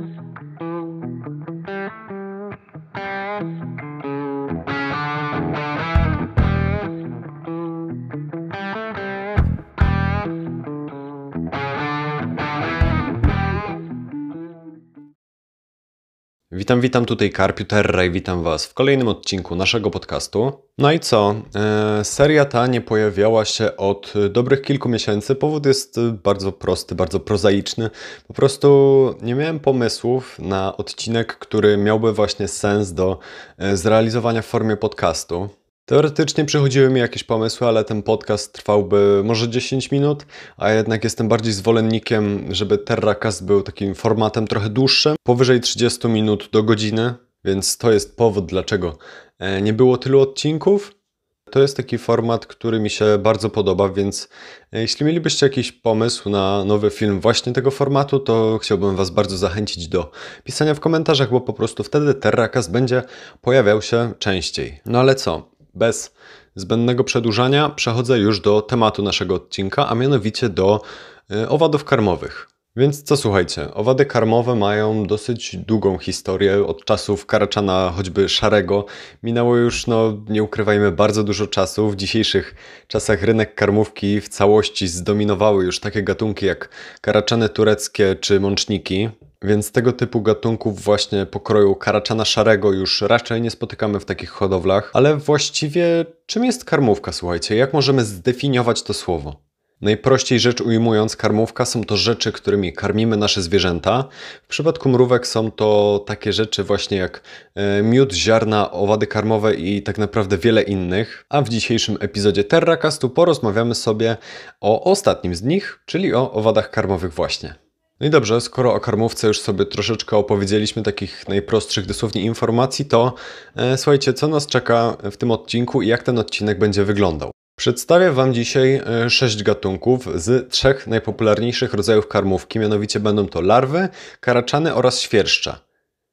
love. Witam, witam tutaj Karpiuterra i witam Was w kolejnym odcinku naszego podcastu. No i co? E, seria ta nie pojawiała się od dobrych kilku miesięcy. Powód jest bardzo prosty, bardzo prozaiczny. Po prostu nie miałem pomysłów na odcinek, który miałby właśnie sens do e, zrealizowania w formie podcastu. Teoretycznie przychodziły mi jakieś pomysły, ale ten podcast trwałby może 10 minut, a jednak jestem bardziej zwolennikiem, żeby TerraCast był takim formatem trochę dłuższym, powyżej 30 minut do godziny, więc to jest powód, dlaczego e, nie było tylu odcinków. To jest taki format, który mi się bardzo podoba, więc e, jeśli mielibyście jakiś pomysł na nowy film właśnie tego formatu, to chciałbym Was bardzo zachęcić do pisania w komentarzach, bo po prostu wtedy TerraCast będzie pojawiał się częściej. No ale co? Bez zbędnego przedłużania przechodzę już do tematu naszego odcinka, a mianowicie do y, owadów karmowych. Więc co słuchajcie, owady karmowe mają dosyć długą historię od czasów karaczana choćby szarego. Minęło już, no nie ukrywajmy, bardzo dużo czasu. W dzisiejszych czasach rynek karmówki w całości zdominowały już takie gatunki jak karaczany tureckie czy mączniki. Więc tego typu gatunków właśnie pokroju karaczana szarego już raczej nie spotykamy w takich hodowlach. Ale właściwie czym jest karmówka, słuchajcie? Jak możemy zdefiniować to słowo? Najprościej rzecz ujmując, karmówka są to rzeczy, którymi karmimy nasze zwierzęta. W przypadku mrówek są to takie rzeczy właśnie jak e, miód, ziarna, owady karmowe i tak naprawdę wiele innych. A w dzisiejszym epizodzie Terracastu porozmawiamy sobie o ostatnim z nich, czyli o owadach karmowych właśnie. No i dobrze, skoro o karmówce już sobie troszeczkę opowiedzieliśmy takich najprostszych dosłownie informacji, to e, słuchajcie, co nas czeka w tym odcinku i jak ten odcinek będzie wyglądał. Przedstawię Wam dzisiaj e, sześć gatunków z trzech najpopularniejszych rodzajów karmówki, mianowicie będą to larwy, karaczany oraz świerszcza.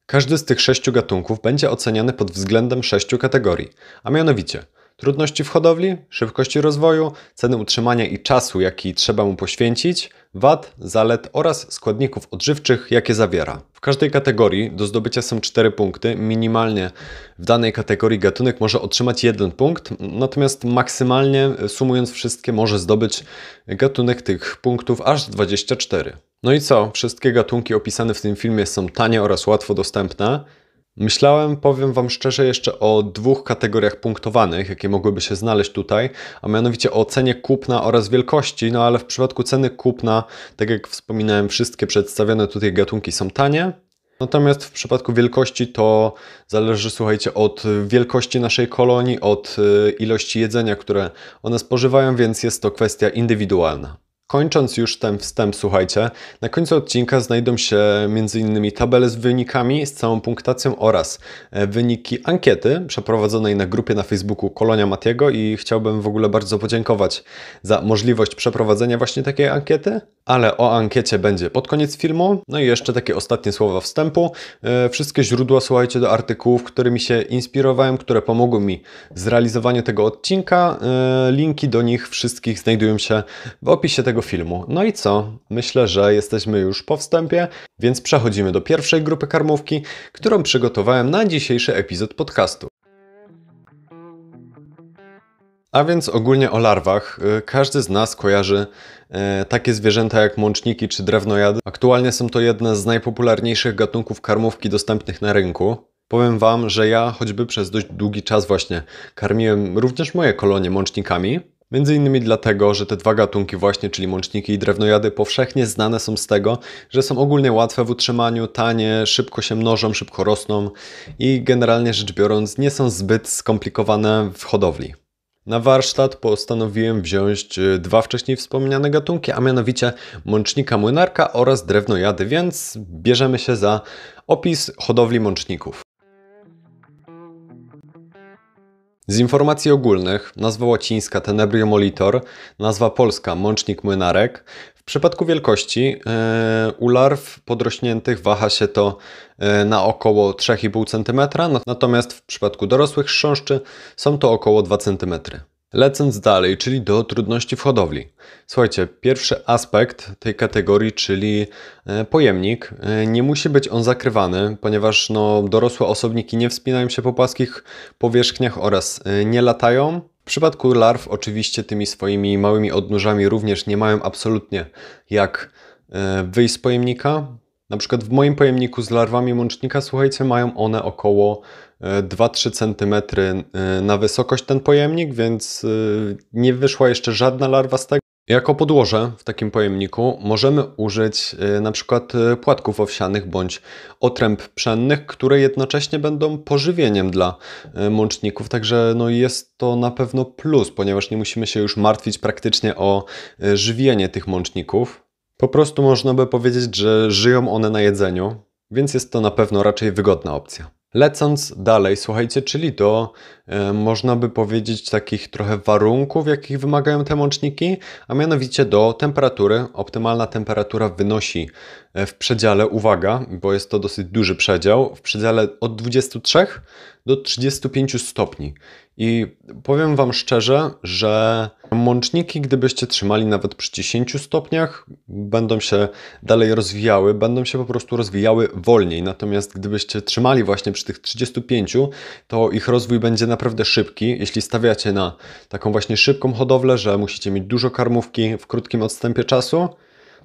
Każdy z tych sześciu gatunków będzie oceniany pod względem sześciu kategorii, a mianowicie – Trudności w hodowli, szybkości rozwoju, ceny utrzymania i czasu, jaki trzeba mu poświęcić, wad, zalet oraz składników odżywczych, jakie zawiera. W każdej kategorii do zdobycia są 4 punkty. Minimalnie w danej kategorii gatunek może otrzymać 1 punkt, natomiast maksymalnie sumując wszystkie może zdobyć gatunek tych punktów aż 24. No i co? Wszystkie gatunki opisane w tym filmie są tanie oraz łatwo dostępne. Myślałem, powiem Wam szczerze, jeszcze o dwóch kategoriach punktowanych, jakie mogłyby się znaleźć tutaj, a mianowicie o cenie kupna oraz wielkości, no ale w przypadku ceny kupna, tak jak wspominałem, wszystkie przedstawione tutaj gatunki są tanie, Natomiast w przypadku wielkości to zależy, słuchajcie, od wielkości naszej kolonii, od y, ilości jedzenia, które one spożywają, więc jest to kwestia indywidualna. Kończąc już ten wstęp, słuchajcie, na końcu odcinka znajdą się m.in. tabele z wynikami, z całą punktacją oraz e, wyniki ankiety przeprowadzonej na grupie na Facebooku Kolonia Matiego i chciałbym w ogóle bardzo podziękować za możliwość przeprowadzenia właśnie takiej ankiety ale o ankiecie będzie pod koniec filmu. No i jeszcze takie ostatnie słowa wstępu. E, wszystkie źródła, słuchajcie, do artykułów, którymi się inspirowałem, które pomogły mi w zrealizowaniu tego odcinka. E, linki do nich wszystkich znajdują się w opisie tego filmu. No i co? Myślę, że jesteśmy już po wstępie, więc przechodzimy do pierwszej grupy karmówki, którą przygotowałem na dzisiejszy epizod podcastu. A więc ogólnie o larwach. E, każdy z nas kojarzy E, takie zwierzęta jak mączniki czy drewnojady. Aktualnie są to jedne z najpopularniejszych gatunków karmówki dostępnych na rynku. Powiem Wam, że ja choćby przez dość długi czas właśnie karmiłem również moje kolonie mącznikami. Między innymi dlatego, że te dwa gatunki właśnie, czyli mączniki i drewnojady, powszechnie znane są z tego, że są ogólnie łatwe w utrzymaniu, tanie, szybko się mnożą, szybko rosną i generalnie rzecz biorąc nie są zbyt skomplikowane w hodowli. Na warsztat postanowiłem wziąć e, dwa wcześniej wspomniane gatunki, a mianowicie mącznika młynarka oraz drewnojady, więc bierzemy się za opis hodowli mączników. Z informacji ogólnych, nazwa łacińska Tenebrio molitor, nazwa polska mącznik młynarek. W przypadku wielkości yy, u larw podrośniętych waha się to yy, na około 3,5 cm, natomiast w przypadku dorosłych chrząszczy są to około 2 cm. Lecąc dalej, czyli do trudności w hodowli. Słuchajcie, pierwszy aspekt tej kategorii, czyli e, pojemnik, e, nie musi być on zakrywany, ponieważ no, dorosłe osobniki nie wspinają się po płaskich powierzchniach oraz e, nie latają. W przypadku larw, oczywiście, tymi swoimi małymi odnóżami również nie mają absolutnie jak wyjść z pojemnika. Na przykład w moim pojemniku z larwami mącznika, słuchajcie, mają one około 2-3 cm e, na wysokość ten pojemnik, więc e, nie wyszła jeszcze żadna larwa z tego. Jako podłoże w takim pojemniku możemy użyć e, na przykład płatków owsianych bądź otręb pszennych, które jednocześnie będą pożywieniem dla mączników, także no jest to na pewno plus, ponieważ nie musimy się już martwić praktycznie o żywienie tych mączników. Po prostu można by powiedzieć, że żyją one na jedzeniu, więc jest to na pewno raczej wygodna opcja. Lecąc dalej, słuchajcie, czyli do, e, można by powiedzieć, takich trochę warunków, jakich wymagają te łączniki, a mianowicie do temperatury. Optymalna temperatura wynosi e, w przedziale, uwaga, bo jest to dosyć duży przedział, w przedziale od 23 do 35 stopni. I powiem Wam szczerze, że mączniki, gdybyście trzymali nawet przy 10 stopniach, będą się dalej rozwijały, będą się po prostu rozwijały wolniej. Natomiast gdybyście trzymali właśnie przy tych 35, to ich rozwój będzie naprawdę szybki. Jeśli stawiacie na taką właśnie szybką hodowlę, że musicie mieć dużo karmówki w krótkim odstępie czasu,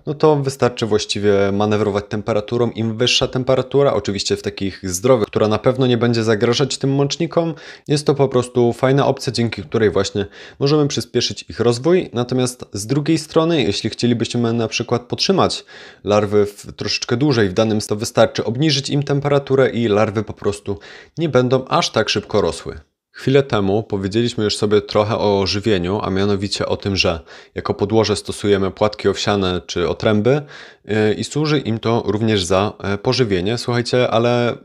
no to wystarczy właściwie manewrować temperaturą. Im wyższa temperatura, oczywiście w takich zdrowych, która na pewno nie będzie zagrażać tym mącznikom, jest to po prostu fajna opcja, dzięki której właśnie możemy przyspieszyć ich rozwój. Natomiast z drugiej strony, jeśli chcielibyśmy na przykład podtrzymać larwy w troszeczkę dłużej w danym, to wystarczy obniżyć im temperaturę i larwy po prostu nie będą aż tak szybko rosły. Chwilę temu powiedzieliśmy już sobie trochę o żywieniu, a mianowicie o tym, że jako podłoże stosujemy płatki owsiane czy otręby y, i służy im to również za e, pożywienie. Słuchajcie, ale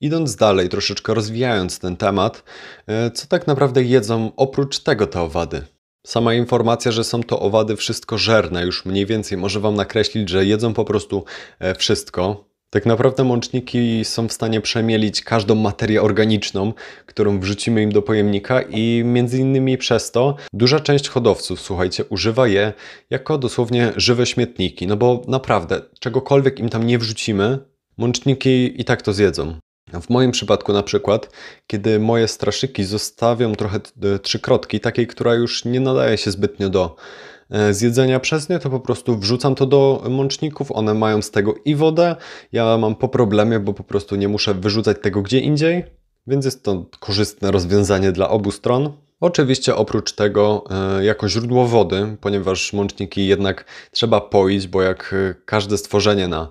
idąc dalej, troszeczkę rozwijając ten temat, e, co tak naprawdę jedzą oprócz tego te owady? Sama informacja, że są to owady wszystkożerne, już mniej więcej może Wam nakreślić, że jedzą po prostu e, wszystko. Tak naprawdę mączniki są w stanie przemielić każdą materię organiczną, którą wrzucimy im do pojemnika i między innymi przez to duża część hodowców, słuchajcie, używa je jako dosłownie żywe śmietniki, no bo naprawdę czegokolwiek im tam nie wrzucimy, mączniki i tak to zjedzą. W moim przypadku na przykład, kiedy moje straszyki zostawią trochę trzykrotki, takiej, która już nie nadaje się zbytnio do E, z jedzenia przez nie, to po prostu wrzucam to do mączników, one mają z tego i wodę, ja mam po problemie, bo po prostu nie muszę wyrzucać tego gdzie indziej, więc jest to korzystne rozwiązanie dla obu stron. Oczywiście oprócz tego e, jako źródło wody, ponieważ mączniki jednak trzeba poić, bo jak e, każde stworzenie na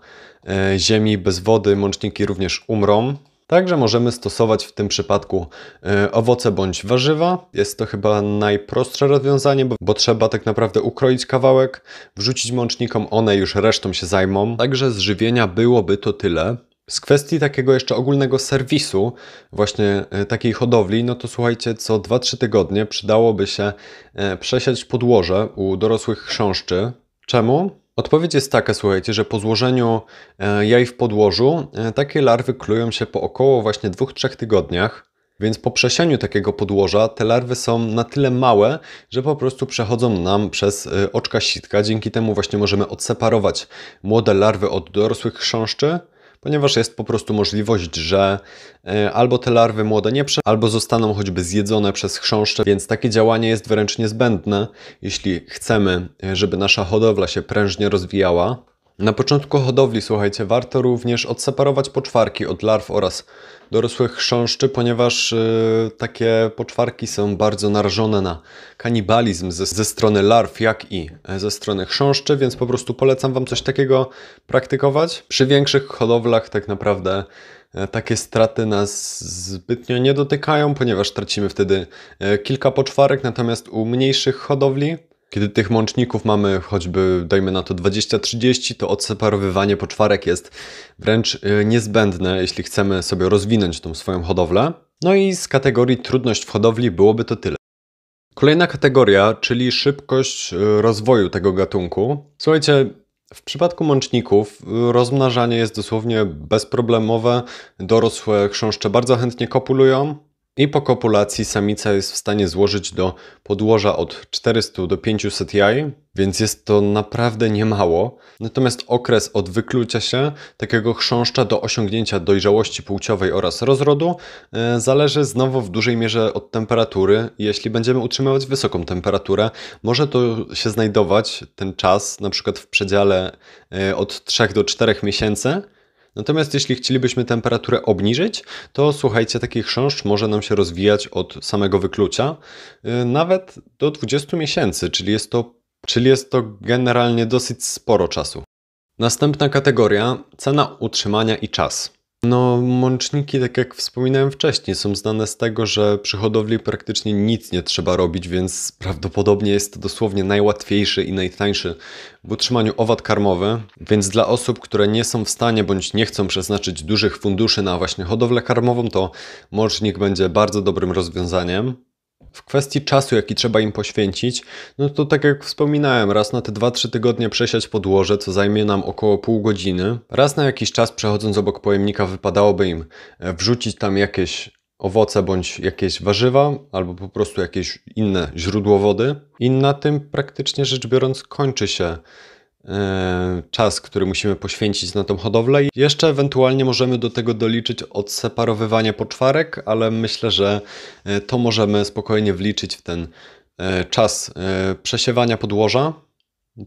ziemi bez wody, mączniki również umrą. Także możemy stosować w tym przypadku e, owoce bądź warzywa. Jest to chyba najprostsze rozwiązanie, bo, bo, trzeba tak naprawdę ukroić kawałek, wrzucić mącznikom, one już resztą się zajmą. Także z żywienia byłoby to tyle. Z kwestii takiego jeszcze ogólnego serwisu, właśnie e, takiej hodowli, no to słuchajcie, co 2-3 tygodnie przydałoby się e, przesiać podłoże u dorosłych chrząszczy. Czemu? Odpowiedź jest taka, słuchajcie, że po złożeniu e, jaj w podłożu e, takie larwy klują się po około właśnie 2-3 tygodniach. Więc po przesianiu takiego podłoża te larwy są na tyle małe, że po prostu przechodzą nam przez e, oczka sitka. Dzięki temu właśnie możemy odseparować młode larwy od dorosłych chrząszczy ponieważ jest po prostu możliwość, że e, albo te larwy młode nie prze, albo zostaną choćby zjedzone przez chrząszcze, więc takie działanie jest wręcz niezbędne, jeśli chcemy, e, żeby nasza hodowla się prężnie rozwijała. Na początku hodowli, słuchajcie, warto również odseparować poczwarki od larw oraz dorosłych chrząszczy, ponieważ y, takie poczwarki są bardzo narażone na kanibalizm ze, ze strony larw, jak i ze strony chrząszczy, więc po prostu polecam Wam coś takiego praktykować. Przy większych hodowlach tak naprawdę e, takie straty nas zbytnio nie dotykają, ponieważ tracimy wtedy e, kilka poczwarek, natomiast u mniejszych hodowli kiedy tych mączników mamy choćby, dajmy na to 20-30, to odseparowywanie poczwarek jest wręcz y, niezbędne, jeśli chcemy sobie rozwinąć tą swoją hodowlę. No i z kategorii trudność w hodowli byłoby to tyle. Kolejna kategoria, czyli szybkość y, rozwoju tego gatunku. Słuchajcie, w przypadku mączników y, rozmnażanie jest dosłownie bezproblemowe. Dorosłe chrząszcze bardzo chętnie kopulują, I po kopulacji samica jest w stanie złożyć do podłoża od 400 do 500 jaj, więc jest to naprawdę niemało. Natomiast okres od wyklucia się takiego chrząszcza do osiągnięcia dojrzałości płciowej oraz rozrodu e, zależy znowu w dużej mierze od temperatury. Jeśli będziemy utrzymywać wysoką temperaturę, może to się znajdować ten czas na przykład w przedziale e, od 3 do 4 miesięcy. Natomiast jeśli chcielibyśmy temperaturę obniżyć, to słuchajcie, taki chrząszcz może nam się rozwijać od samego wyklucia y, nawet do 20 miesięcy, czyli jest to, czyli jest to generalnie dosyć sporo czasu. Następna kategoria cena utrzymania i czas. No, mączniki, tak jak wspominałem wcześniej, są znane z tego, że przy hodowli praktycznie nic nie trzeba robić, więc prawdopodobnie jest to dosłownie najłatwiejszy i najtańszy w utrzymaniu owad karmowy. Więc dla osób, które nie są w stanie bądź nie chcą przeznaczyć dużych funduszy na właśnie hodowlę karmową, to mącznik będzie bardzo dobrym rozwiązaniem. W kwestii czasu, jaki trzeba im poświęcić, no to tak jak wspominałem, raz na te 2-3 tygodnie przesiać podłoże, co zajmie nam około pół godziny. Raz na jakiś czas przechodząc obok pojemnika wypadałoby im e, wrzucić tam jakieś owoce bądź jakieś warzywa, albo po prostu jakieś inne źródło wody. I na tym praktycznie rzecz biorąc kończy się czas, który musimy poświęcić na tą hodowlę. Jeszcze ewentualnie możemy do tego doliczyć odseparowywanie poczwarek, ale myślę, że e, to możemy spokojnie wliczyć w ten e, czas przesiewania podłoża,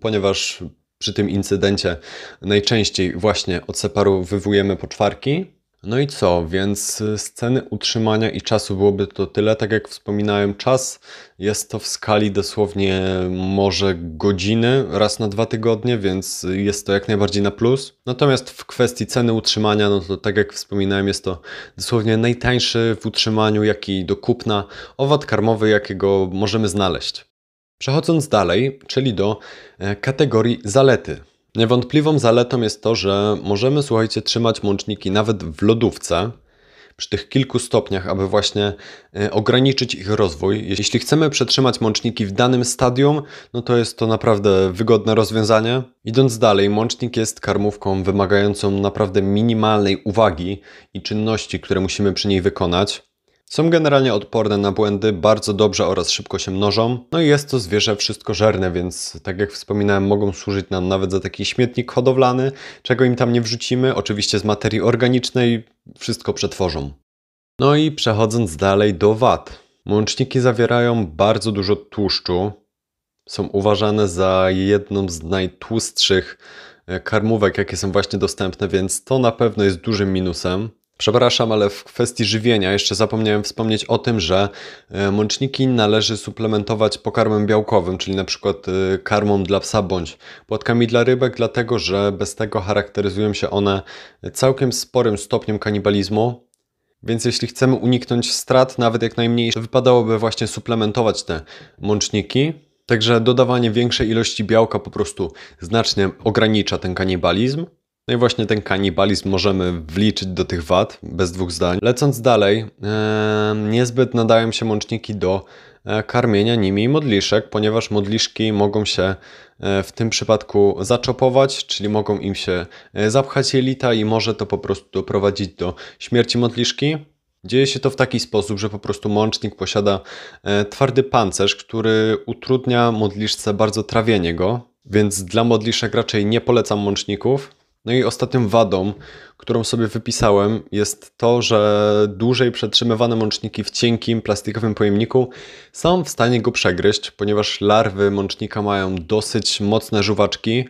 ponieważ przy tym incydencie najczęściej właśnie odseparowywujemy poczwarki. No i co? Więc z ceny utrzymania i czasu byłoby to tyle. Tak jak wspominałem, czas jest to w skali dosłownie może godziny raz na dwa tygodnie, więc jest to jak najbardziej na plus. Natomiast w kwestii ceny utrzymania, no to tak jak wspominałem, jest to dosłownie najtańszy w utrzymaniu, jaki do kupna owad karmowy, jakiego możemy znaleźć. Przechodząc dalej, czyli do e, kategorii zalety. Niewątpliwą zaletą jest to, że możemy, słuchajcie, trzymać mączniki nawet w lodówce przy tych kilku stopniach, aby właśnie e, ograniczyć ich rozwój. Jeśli chcemy przetrzymać mączniki w danym stadium, no to jest to naprawdę wygodne rozwiązanie. Idąc dalej, mącznik jest karmówką wymagającą naprawdę minimalnej uwagi i czynności, które musimy przy niej wykonać. Są generalnie odporne na błędy, bardzo dobrze oraz szybko się mnożą. No i jest to zwierzę wszystkożerne, więc tak jak wspominałem, mogą służyć nam nawet za taki śmietnik hodowlany, czego im tam nie wrzucimy. Oczywiście z materii organicznej wszystko przetworzą. No i przechodząc dalej do wad. Mączniki zawierają bardzo dużo tłuszczu. Są uważane za jedną z najtłustszych e, karmówek, jakie są właśnie dostępne, więc to na pewno jest dużym minusem. Przepraszam, ale w kwestii żywienia jeszcze zapomniałem wspomnieć o tym, że e, mączniki należy suplementować pokarmem białkowym, czyli na przykład e, karmą dla psa bądź płatkami dla rybek, dlatego że bez tego charakteryzują się one całkiem sporym stopniem kanibalizmu. Więc jeśli chcemy uniknąć strat, nawet jak najmniej, wypadałoby właśnie suplementować te mączniki. Także dodawanie większej ilości białka po prostu znacznie ogranicza ten kanibalizm. No i właśnie ten kanibalizm możemy wliczyć do tych wad, bez dwóch zdań. Lecąc dalej, niezbyt nadają się mączniki do e, karmienia nimi modliszek, ponieważ modliszki mogą się e, w tym przypadku zaczopować, czyli mogą im się e, zapchać jelita i może to po prostu doprowadzić do śmierci modliszki. Dzieje się to w taki sposób, że po prostu mącznik posiada twardy pancerz, który utrudnia modliszce bardzo trawienie go, więc dla modliszek raczej nie polecam mączników. No i ostatnią wadą, którą sobie wypisałem, jest to, że dłużej przetrzymywane mączniki w cienkim, plastikowym pojemniku są w stanie go przegryźć, ponieważ larwy mącznika mają dosyć mocne żuwaczki,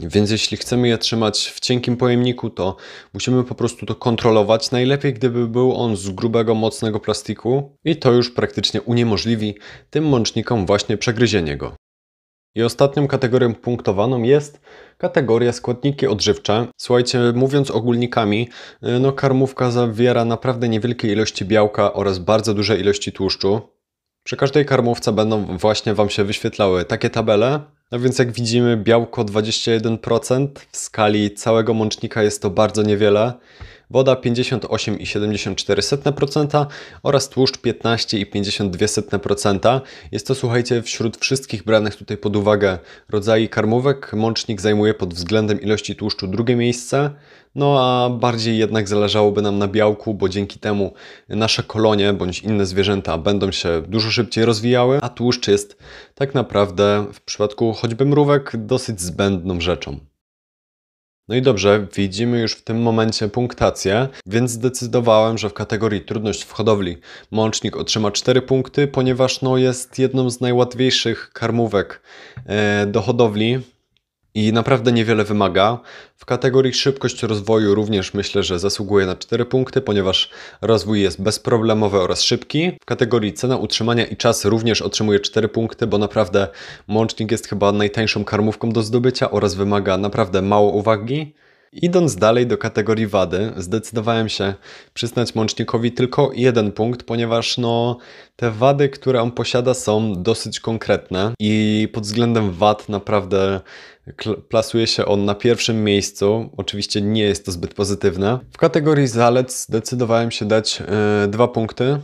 więc jeśli chcemy je trzymać w cienkim pojemniku, to musimy po prostu to kontrolować. Najlepiej, gdyby był on z grubego, mocnego plastiku i to już praktycznie uniemożliwi tym mącznikom właśnie przegryzienie go. I ostatnią kategorią punktowaną jest kategoria składniki odżywcze. Słuchajcie, mówiąc ogólnikami, y, no karmówka zawiera naprawdę niewielkie ilości białka oraz bardzo duże ilości tłuszczu. Przy każdej karmówce będą właśnie Wam się wyświetlały takie tabele. No więc jak widzimy białko 21%, w skali całego mącznika jest to bardzo niewiele. Woda 58,74% oraz tłuszcz 15,52%. Jest to, słuchajcie, wśród wszystkich branych tutaj pod uwagę rodzajów karmówek, mącznik zajmuje pod względem ilości tłuszczu drugie miejsce. No a bardziej jednak zależałoby nam na białku, bo dzięki temu nasze kolonie bądź inne zwierzęta będą się dużo szybciej rozwijały, a tłuszcz jest tak naprawdę w przypadku choćby mrówek dosyć zbędną rzeczą. No i dobrze, widzimy już w tym momencie punktację, więc zdecydowałem, że w kategorii trudność w hodowli. Mącznik otrzyma 4 punkty, ponieważ no, jest jedną z najłatwiejszych karmówek e, do hodowli i naprawdę niewiele wymaga. W kategorii szybkość rozwoju również myślę, że zasługuje na 4 punkty, ponieważ rozwój jest bezproblemowy oraz szybki. W kategorii cena utrzymania i czas również otrzymuje 4 punkty, bo naprawdę mącznik jest chyba najtańszą karmówką do zdobycia oraz wymaga naprawdę mało uwagi. Idąc dalej do kategorii wady, zdecydowałem się przyznać Mącznikowi tylko jeden punkt, ponieważ no, te wady, które on posiada, są dosyć konkretne i pod względem wad naprawdę plasuje się on na pierwszym miejscu. Oczywiście nie jest to zbyt pozytywne. W kategorii zalet zdecydowałem się dać yy, dwa punkty.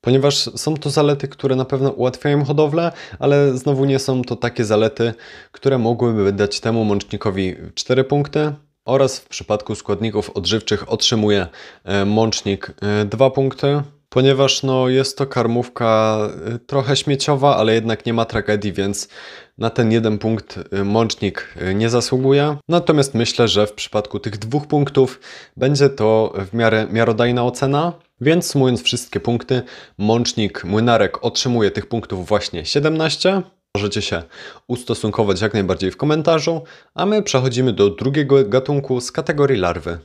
Ponieważ są to zalety, które na pewno ułatwiają hodowlę, ale znowu nie są to takie zalety, które mogłyby dać temu mącznikowi 4 punkty oraz w przypadku składników odżywczych otrzymuje e, mącznik 2 e, punkty, ponieważ no, jest to karmówka e, trochę śmieciowa, ale jednak nie ma tragedii, więc na ten jeden punkt mącznik nie zasługuje. Natomiast myślę, że w przypadku tych dwóch punktów będzie to w miarę miarodajna ocena. Więc sumując wszystkie punkty, mącznik młynarek otrzymuje tych punktów właśnie 17, Możecie się ustosunkować jak najbardziej w komentarzu, a my przechodzimy do drugiego gatunku z kategorii larwy.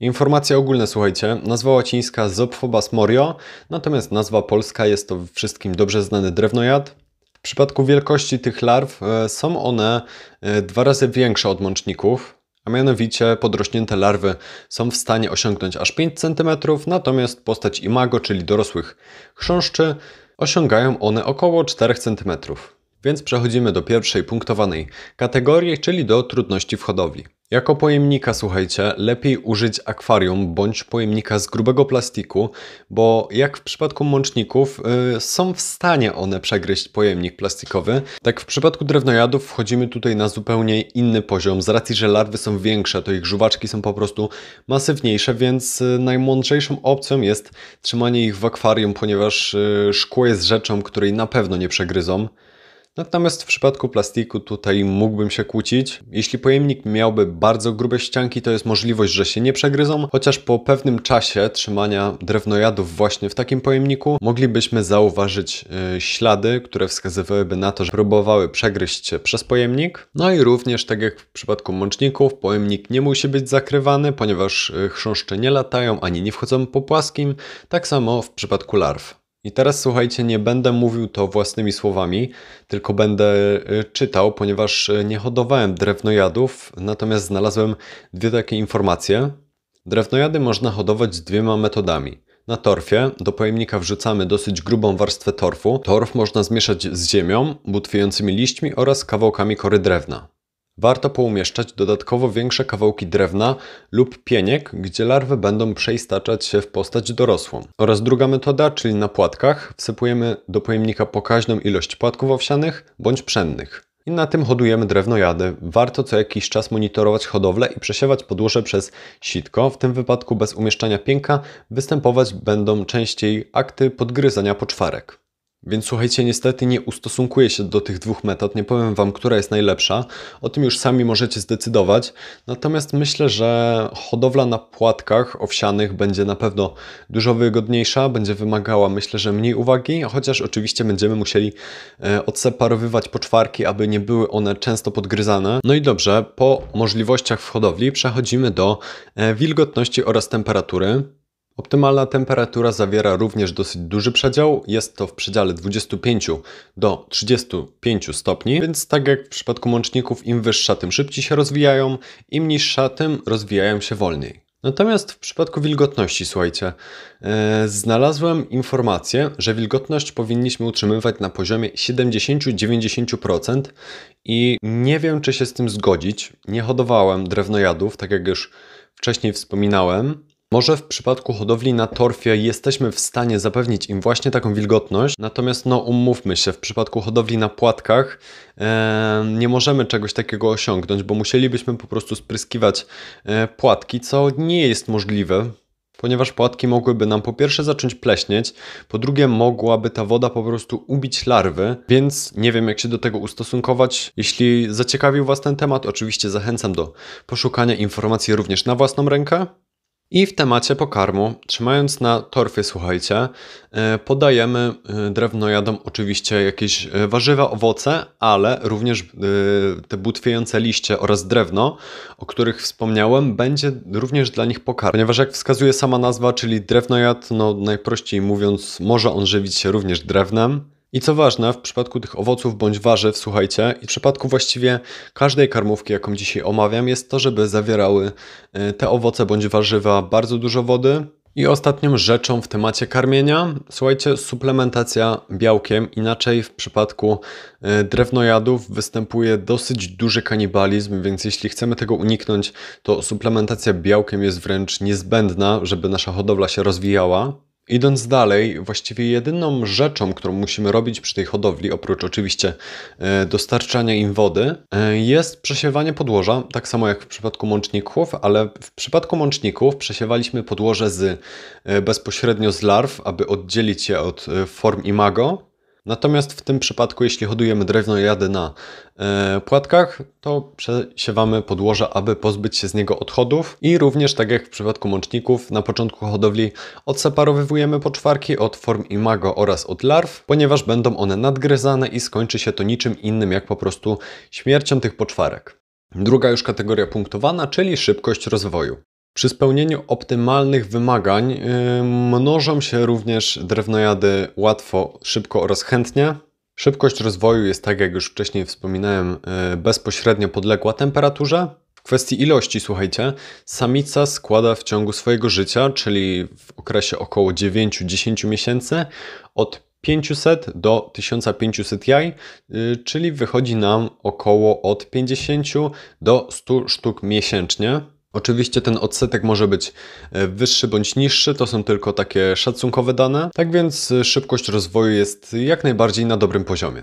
Informacje ogólne, słuchajcie. Nazwa łacińska Zopphobas morio, natomiast nazwa polska jest to wszystkim dobrze znany drewnojad. W przypadku wielkości tych larw e, są one e, dwa razy większe od mączników, a mianowicie podrośnięte larwy są w stanie osiągnąć aż 5 cm, natomiast postać imago, czyli dorosłych chrząszczy, osiągają one około 4 cm. Więc przechodzimy do pierwszej punktowanej kategorii, czyli do trudności w hodowli. Jako pojemnika, słuchajcie, lepiej użyć akwarium bądź pojemnika z grubego plastiku, bo jak w przypadku mączników yy, są w stanie one przegryźć pojemnik plastikowy, tak w przypadku drewnojadów wchodzimy tutaj na zupełnie inny poziom. Z racji, że larwy są większe, to ich żuwaczki są po prostu masywniejsze, więc yy, najmądrzejszą opcją jest trzymanie ich w akwarium, ponieważ yy, szkło jest rzeczą, której na pewno nie przegryzą. Natomiast w przypadku plastiku tutaj mógłbym się kłócić. Jeśli pojemnik miałby bardzo grube ścianki, to jest możliwość, że się nie przegryzą, chociaż po pewnym czasie trzymania drewnojadów właśnie w takim pojemniku moglibyśmy zauważyć yy, ślady, które wskazywałyby na to, że próbowały przegryźć się przez pojemnik. No i również, tak jak w przypadku mączników, pojemnik nie musi być zakrywany, ponieważ yy, chrząszcze nie latają ani nie wchodzą po płaskim, tak samo w przypadku larw. I teraz słuchajcie, nie będę mówił to własnymi słowami, tylko będę y, czytał, ponieważ y, nie hodowałem drewnojadów, natomiast znalazłem dwie takie informacje. Drewnojady można hodować dwiema metodami. Na torfie do pojemnika wrzucamy dosyć grubą warstwę torfu. Torf można zmieszać z ziemią, butwiejącymi liśćmi oraz kawałkami kory drewna. Warto poumieszczać dodatkowo większe kawałki drewna lub pieniek, gdzie larwy będą przeistaczać się w postać dorosłą. Oraz druga metoda, czyli na płatkach, wsypujemy do pojemnika pokaźną ilość płatków owsianych bądź pszennych. I na tym hodujemy drewnojady. Warto co jakiś czas monitorować hodowlę i przesiewać podłoże przez sitko. W tym wypadku bez umieszczania pięka występować będą częściej akty podgryzania poczwarek. Więc słuchajcie, niestety nie ustosunkuję się do tych dwóch metod, nie powiem Wam, która jest najlepsza. O tym już sami możecie zdecydować. Natomiast myślę, że hodowla na płatkach owsianych będzie na pewno dużo wygodniejsza, będzie wymagała myślę, że mniej uwagi, chociaż oczywiście będziemy musieli e, odseparowywać poczwarki, aby nie były one często podgryzane. No i dobrze, po możliwościach w hodowli przechodzimy do e, wilgotności oraz temperatury. Optymalna temperatura zawiera również dosyć duży przedział, jest to w przedziale 25 do 35 stopni, więc tak jak w przypadku mączników, im wyższa, tym szybciej się rozwijają, im niższa, tym rozwijają się wolniej. Natomiast w przypadku wilgotności, słuchajcie, e, znalazłem informację, że wilgotność powinniśmy utrzymywać na poziomie 70-90% i nie wiem, czy się z tym zgodzić. Nie hodowałem drewnojadów, tak jak już wcześniej wspominałem. Może w przypadku hodowli na torfie jesteśmy w stanie zapewnić im właśnie taką wilgotność, natomiast no umówmy się, w przypadku hodowli na płatkach e, nie możemy czegoś takiego osiągnąć, bo musielibyśmy po prostu spryskiwać e, płatki, co nie jest możliwe. Ponieważ płatki mogłyby nam po pierwsze zacząć pleśnieć, po drugie mogłaby ta woda po prostu ubić larwy, więc nie wiem jak się do tego ustosunkować. Jeśli zaciekawił Was ten temat, oczywiście zachęcam do poszukania informacji również na własną rękę. I w temacie pokarmu, trzymając na torfie, słuchajcie, e, podajemy e, drewnojadom oczywiście jakieś e, warzywa, owoce, ale również te butwiejące liście oraz drewno, o których wspomniałem, będzie również dla nich pokarm. Ponieważ jak wskazuje sama nazwa, czyli drewnojad, no najprościej mówiąc, może on żywić się również drewnem. I co ważne, w przypadku tych owoców bądź warzyw, słuchajcie, i w przypadku właściwie każdej karmówki, jaką dzisiaj omawiam, jest to, żeby zawierały e, te owoce bądź warzywa bardzo dużo wody. I ostatnią rzeczą w temacie karmienia, słuchajcie, suplementacja białkiem. Inaczej w przypadku e, drewnojadów występuje dosyć duży kanibalizm, więc jeśli chcemy tego uniknąć, to suplementacja białkiem jest wręcz niezbędna, żeby nasza hodowla się rozwijała. Idąc dalej, właściwie jedyną rzeczą, którą musimy robić przy tej hodowli, oprócz oczywiście e, dostarczania im wody, e, jest przesiewanie podłoża, tak samo jak w przypadku mączników, ale w przypadku mączników przesiewaliśmy podłoże z, e, bezpośrednio z larw, aby oddzielić je od form imago, Natomiast w tym przypadku, jeśli hodujemy drewno jady na e, płatkach, to przesiewamy podłoże, aby pozbyć się z niego odchodów. I również, tak jak w przypadku mączników, na początku hodowli odseparowywujemy poczwarki od form imago oraz od larw, ponieważ będą one nadgryzane i skończy się to niczym innym, jak po prostu śmiercią tych poczwarek. Druga już kategoria punktowana, czyli szybkość rozwoju. Przy spełnieniu optymalnych wymagań yy, mnożą się również drewnojady łatwo, szybko oraz chętnie. Szybkość rozwoju jest, tak jak już wcześniej wspominałem, yy, bezpośrednio podległa temperaturze. W kwestii ilości, słuchajcie, samica składa w ciągu swojego życia, czyli w okresie około 9-10 miesięcy, od 500 do 1500 jaj, yy, czyli wychodzi nam około od 50 do 100 sztuk miesięcznie. Oczywiście ten odsetek może być e, wyższy bądź niższy, to są tylko takie szacunkowe dane, tak więc e, szybkość rozwoju jest jak najbardziej na dobrym poziomie.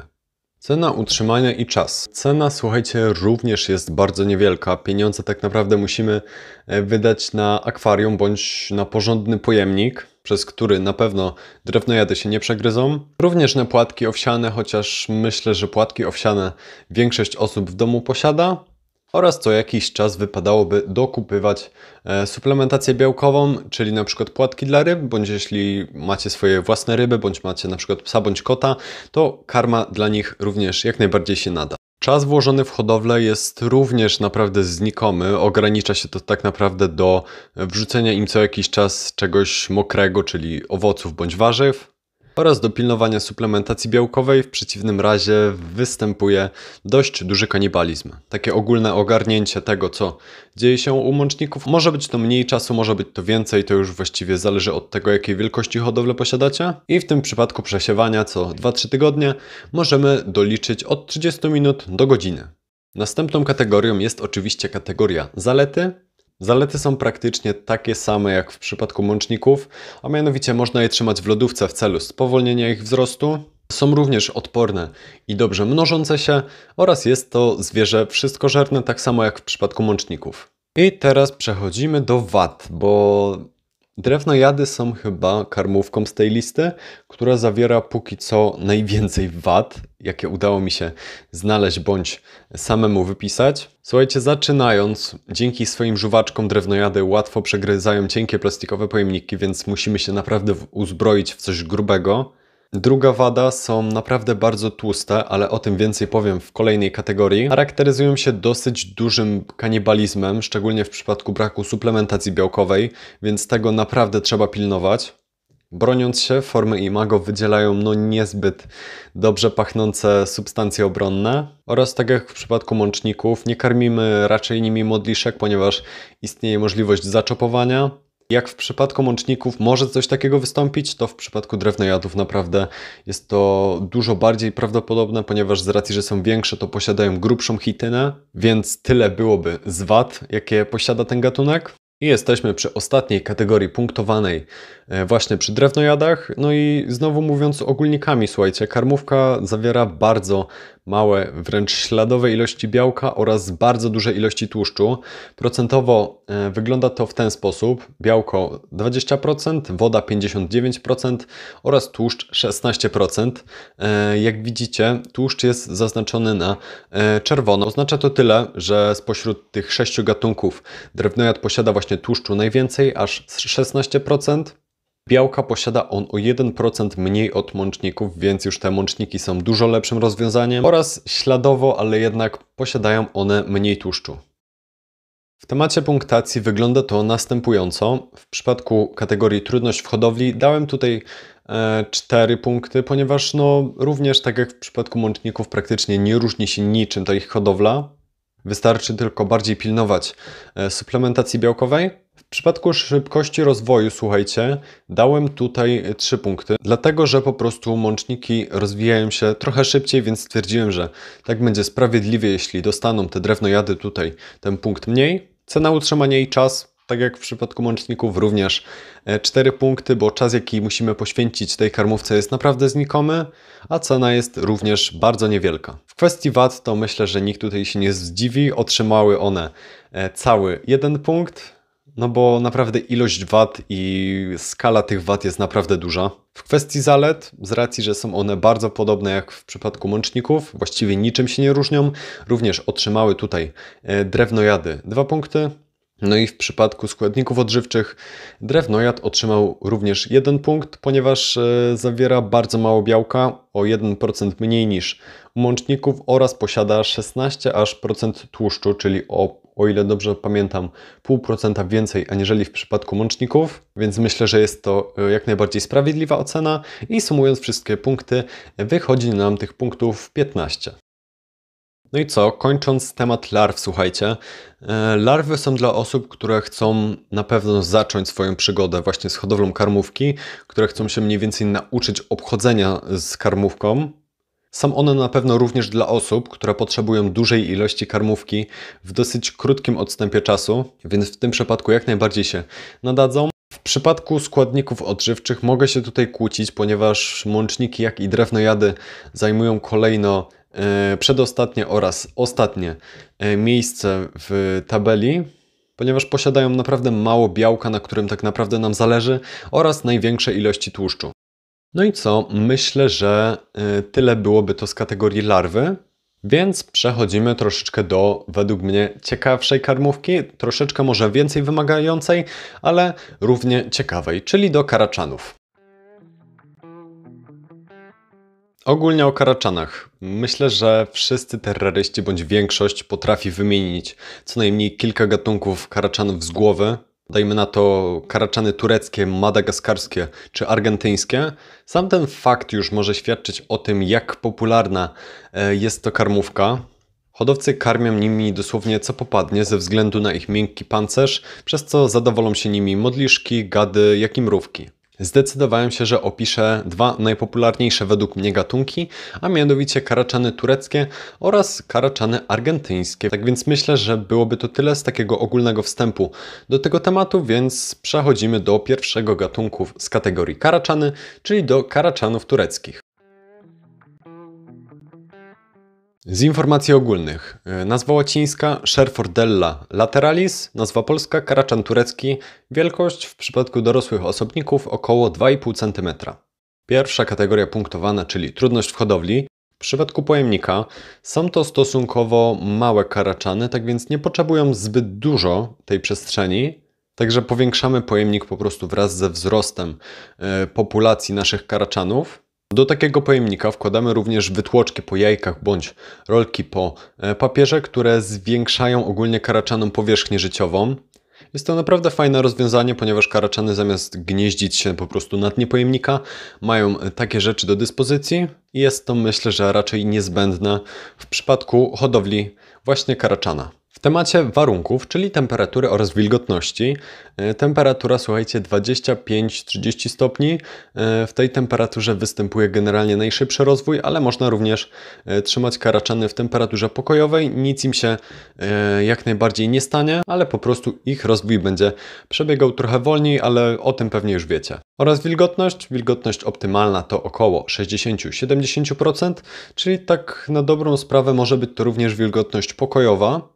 Cena utrzymania i czas. Cena, słuchajcie, również jest bardzo niewielka. Pieniądze tak naprawdę musimy e, wydać na akwarium bądź na porządny pojemnik, przez który na pewno drewnojady się nie przegryzą. Również na płatki owsiane, chociaż myślę, że płatki owsiane większość osób w domu posiada oraz co jakiś czas wypadałoby dokupywać e, suplementację białkową, czyli na przykład płatki dla ryb, bądź jeśli macie swoje własne ryby, bądź macie na przykład psa bądź kota, to karma dla nich również jak najbardziej się nada. Czas włożony w hodowlę jest również naprawdę znikomy. Ogranicza się to tak naprawdę do wrzucenia im co jakiś czas czegoś mokrego, czyli owoców bądź warzyw, oraz do pilnowania suplementacji białkowej, w przeciwnym razie występuje dość duży kanibalizm. Takie ogólne ogarnięcie tego, co dzieje się u mączników. Może być to mniej czasu, może być to więcej, to już właściwie zależy od tego, jakiej wielkości hodowlę posiadacie. I w tym przypadku przesiewania co 2-3 tygodnie możemy doliczyć od 30 minut do godziny. Następną kategorią jest oczywiście kategoria zalety, Zalety są praktycznie takie same jak w przypadku mączników, a mianowicie można je trzymać w lodówce w celu spowolnienia ich wzrostu. Są również odporne i dobrze mnożące się oraz jest to zwierzę wszystkożerne tak samo jak w przypadku mączników. I teraz przechodzimy do wad, bo Drewnojady są chyba karmówką z tej listy, która zawiera póki co najwięcej wad, jakie udało mi się znaleźć bądź samemu wypisać. Słuchajcie, zaczynając, dzięki swoim żuwaczkom drewnojady łatwo przegryzają cienkie plastikowe pojemniki, więc musimy się naprawdę uzbroić w coś grubego. Druga wada są naprawdę bardzo tłuste, ale o tym więcej powiem w kolejnej kategorii. Charakteryzują się dosyć dużym kanibalizmem, szczególnie w przypadku braku suplementacji białkowej, więc tego naprawdę trzeba pilnować. broniąc się, formy imago wydzielają no niezbyt dobrze pachnące substancje obronne oraz tak jak w przypadku mączników nie karmimy raczej nimi modliszek, ponieważ istnieje możliwość zaczopowania. Jak w przypadku mączników może coś takiego wystąpić, to w przypadku drewnojadów naprawdę jest to dużo bardziej prawdopodobne, ponieważ z racji, że są większe, to posiadają grubszą chitynę, więc tyle byłoby z wad, jakie posiada ten gatunek. I jesteśmy przy ostatniej kategorii punktowanej e, właśnie przy drewnojadach. No i znowu mówiąc ogólnikami, słuchajcie, karmówka zawiera bardzo małe, wręcz śladowe ilości białka oraz bardzo duże ilości tłuszczu. Procentowo e, wygląda to w ten sposób: białko 20%, woda 59% oraz tłuszcz 16%. E, jak widzicie, tłuszcz jest zaznaczony na e, czerwono. Oznacza to tyle, że spośród tych sześciu gatunków drewnojad posiada właśnie tłuszczu najwięcej, aż 16%. Białka posiada on o 1% mniej od mączników, więc już te mączniki są dużo lepszym rozwiązaniem oraz śladowo, ale jednak posiadają one mniej tłuszczu. W temacie punktacji wygląda to następująco. W przypadku kategorii trudność w hodowli dałem tutaj e, 4 punkty, ponieważ no, również tak jak w przypadku mączników praktycznie nie różni się niczym ta ich hodowla. Wystarczy tylko bardziej pilnować e, suplementacji białkowej w przypadku szybkości rozwoju, słuchajcie, dałem tutaj 3 punkty, dlatego że po prostu mączniki rozwijają się trochę szybciej, więc stwierdziłem, że tak będzie sprawiedliwie, jeśli dostaną te drewnojady tutaj ten punkt mniej. Cena utrzymania i czas, tak jak w przypadku mączników, również 4 e, punkty, bo czas, jaki musimy poświęcić tej karmówce jest naprawdę znikomy, a cena jest również bardzo niewielka. W kwestii wad to myślę, że nikt tutaj się nie zdziwi, otrzymały one e, cały jeden punkt, no bo naprawdę ilość wad i skala tych wad jest naprawdę duża. W kwestii zalet, z racji, że są one bardzo podobne jak w przypadku mączników, właściwie niczym się nie różnią, również otrzymały tutaj e, drewnojady dwa punkty. No i w przypadku składników odżywczych drewnojad otrzymał również jeden punkt, ponieważ e, zawiera bardzo mało białka, o 1% mniej niż u mączników oraz posiada 16 aż procent tłuszczu, czyli o o ile dobrze pamiętam, 0,5% więcej aniżeli w przypadku mączników, więc myślę, że jest to e, jak najbardziej sprawiedliwa ocena i sumując wszystkie punkty, wychodzi nam tych punktów 15. No i co, kończąc temat larw, słuchajcie. E, larwy są dla osób, które chcą na pewno zacząć swoją przygodę właśnie z hodowlą karmówki, które chcą się mniej więcej nauczyć obchodzenia z karmówką, są one na pewno również dla osób, które potrzebują dużej ilości karmówki w dosyć krótkim odstępie czasu, więc w tym przypadku jak najbardziej się nadadzą. W przypadku składników odżywczych mogę się tutaj kłócić, ponieważ mączniki, jak i drewnojady zajmują kolejno e, przedostatnie oraz ostatnie e, miejsce w tabeli, ponieważ posiadają naprawdę mało białka, na którym tak naprawdę nam zależy, oraz największe ilości tłuszczu. No i co? Myślę, że y, tyle byłoby to z kategorii larwy. Więc przechodzimy troszeczkę do, według mnie, ciekawszej karmówki, troszeczkę może więcej wymagającej, ale równie ciekawej, czyli do karaczanów. Ogólnie o karaczanach. Myślę, że wszyscy terroryści bądź większość potrafi wymienić co najmniej kilka gatunków karaczanów z głowy, dajmy na to karaczany tureckie, madagaskarskie czy argentyńskie, sam ten fakt już może świadczyć o tym, jak popularna e, jest to karmówka. Hodowcy karmią nimi dosłownie co popadnie ze względu na ich miękki pancerz, przez co zadowolą się nimi modliszki, gady, jak i mrówki. Zdecydowałem się, że opiszę dwa najpopularniejsze według mnie gatunki, a mianowicie karaczany tureckie oraz karaczany argentyńskie. Tak więc myślę, że byłoby to tyle z takiego ogólnego wstępu do tego tematu, więc przechodzimy do pierwszego gatunku z kategorii karaczany, czyli do karaczanów tureckich. Z informacji ogólnych. E, nazwa łacińska Sherfordella lateralis, nazwa polska karaczan turecki, wielkość w przypadku dorosłych osobników około 2,5 cm. Pierwsza kategoria punktowana, czyli trudność w hodowli. W przypadku pojemnika są to stosunkowo małe karaczany, tak więc nie potrzebują zbyt dużo tej przestrzeni, Także powiększamy pojemnik po prostu wraz ze wzrostem e, populacji naszych karaczanów. Do takiego pojemnika wkładamy również wytłoczki po jajkach bądź rolki po e, papierze, które zwiększają ogólnie karaczaną powierzchnię życiową. Jest to naprawdę fajne rozwiązanie, ponieważ karaczany zamiast gnieździć się po prostu na dnie pojemnika, mają takie rzeczy do dyspozycji i jest to myślę, że raczej niezbędne w przypadku hodowli właśnie karaczana. Temacie warunków, czyli temperatury oraz wilgotności, e, temperatura słuchajcie 25-30 stopni. E, w tej temperaturze występuje generalnie najszybszy rozwój, ale można również e, trzymać karaczany w temperaturze pokojowej. Nic im się jak najbardziej nie stanie, ale po prostu ich rozwój będzie przebiegał trochę wolniej, ale o tym pewnie już wiecie. Oraz wilgotność. Wilgotność optymalna to około 60-70%, czyli tak na dobrą sprawę może być to również wilgotność pokojowa.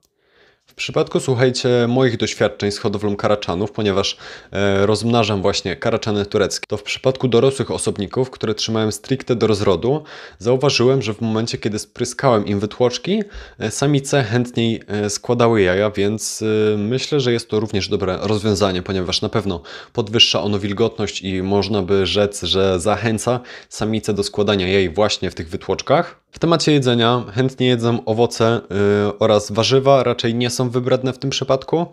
Przypadku, słuchajcie, moich doświadczeń z hodowlą karaczanów, ponieważ e, rozmnażam właśnie karaczany tureckie, to w przypadku dorosłych osobników, które trzymałem stricte do rozrodu, zauważyłem, że w momencie, kiedy spryskałem im wytłoczki, e, samice chętniej e, składały jaja, więc e, myślę, że jest to również dobre rozwiązanie, ponieważ na pewno podwyższa ono wilgotność i można by rzec, że zachęca samice do składania jaj właśnie w tych wytłoczkach. W temacie jedzenia chętnie jedzą owoce yy, oraz warzywa, raczej nie są wybredne w tym przypadku.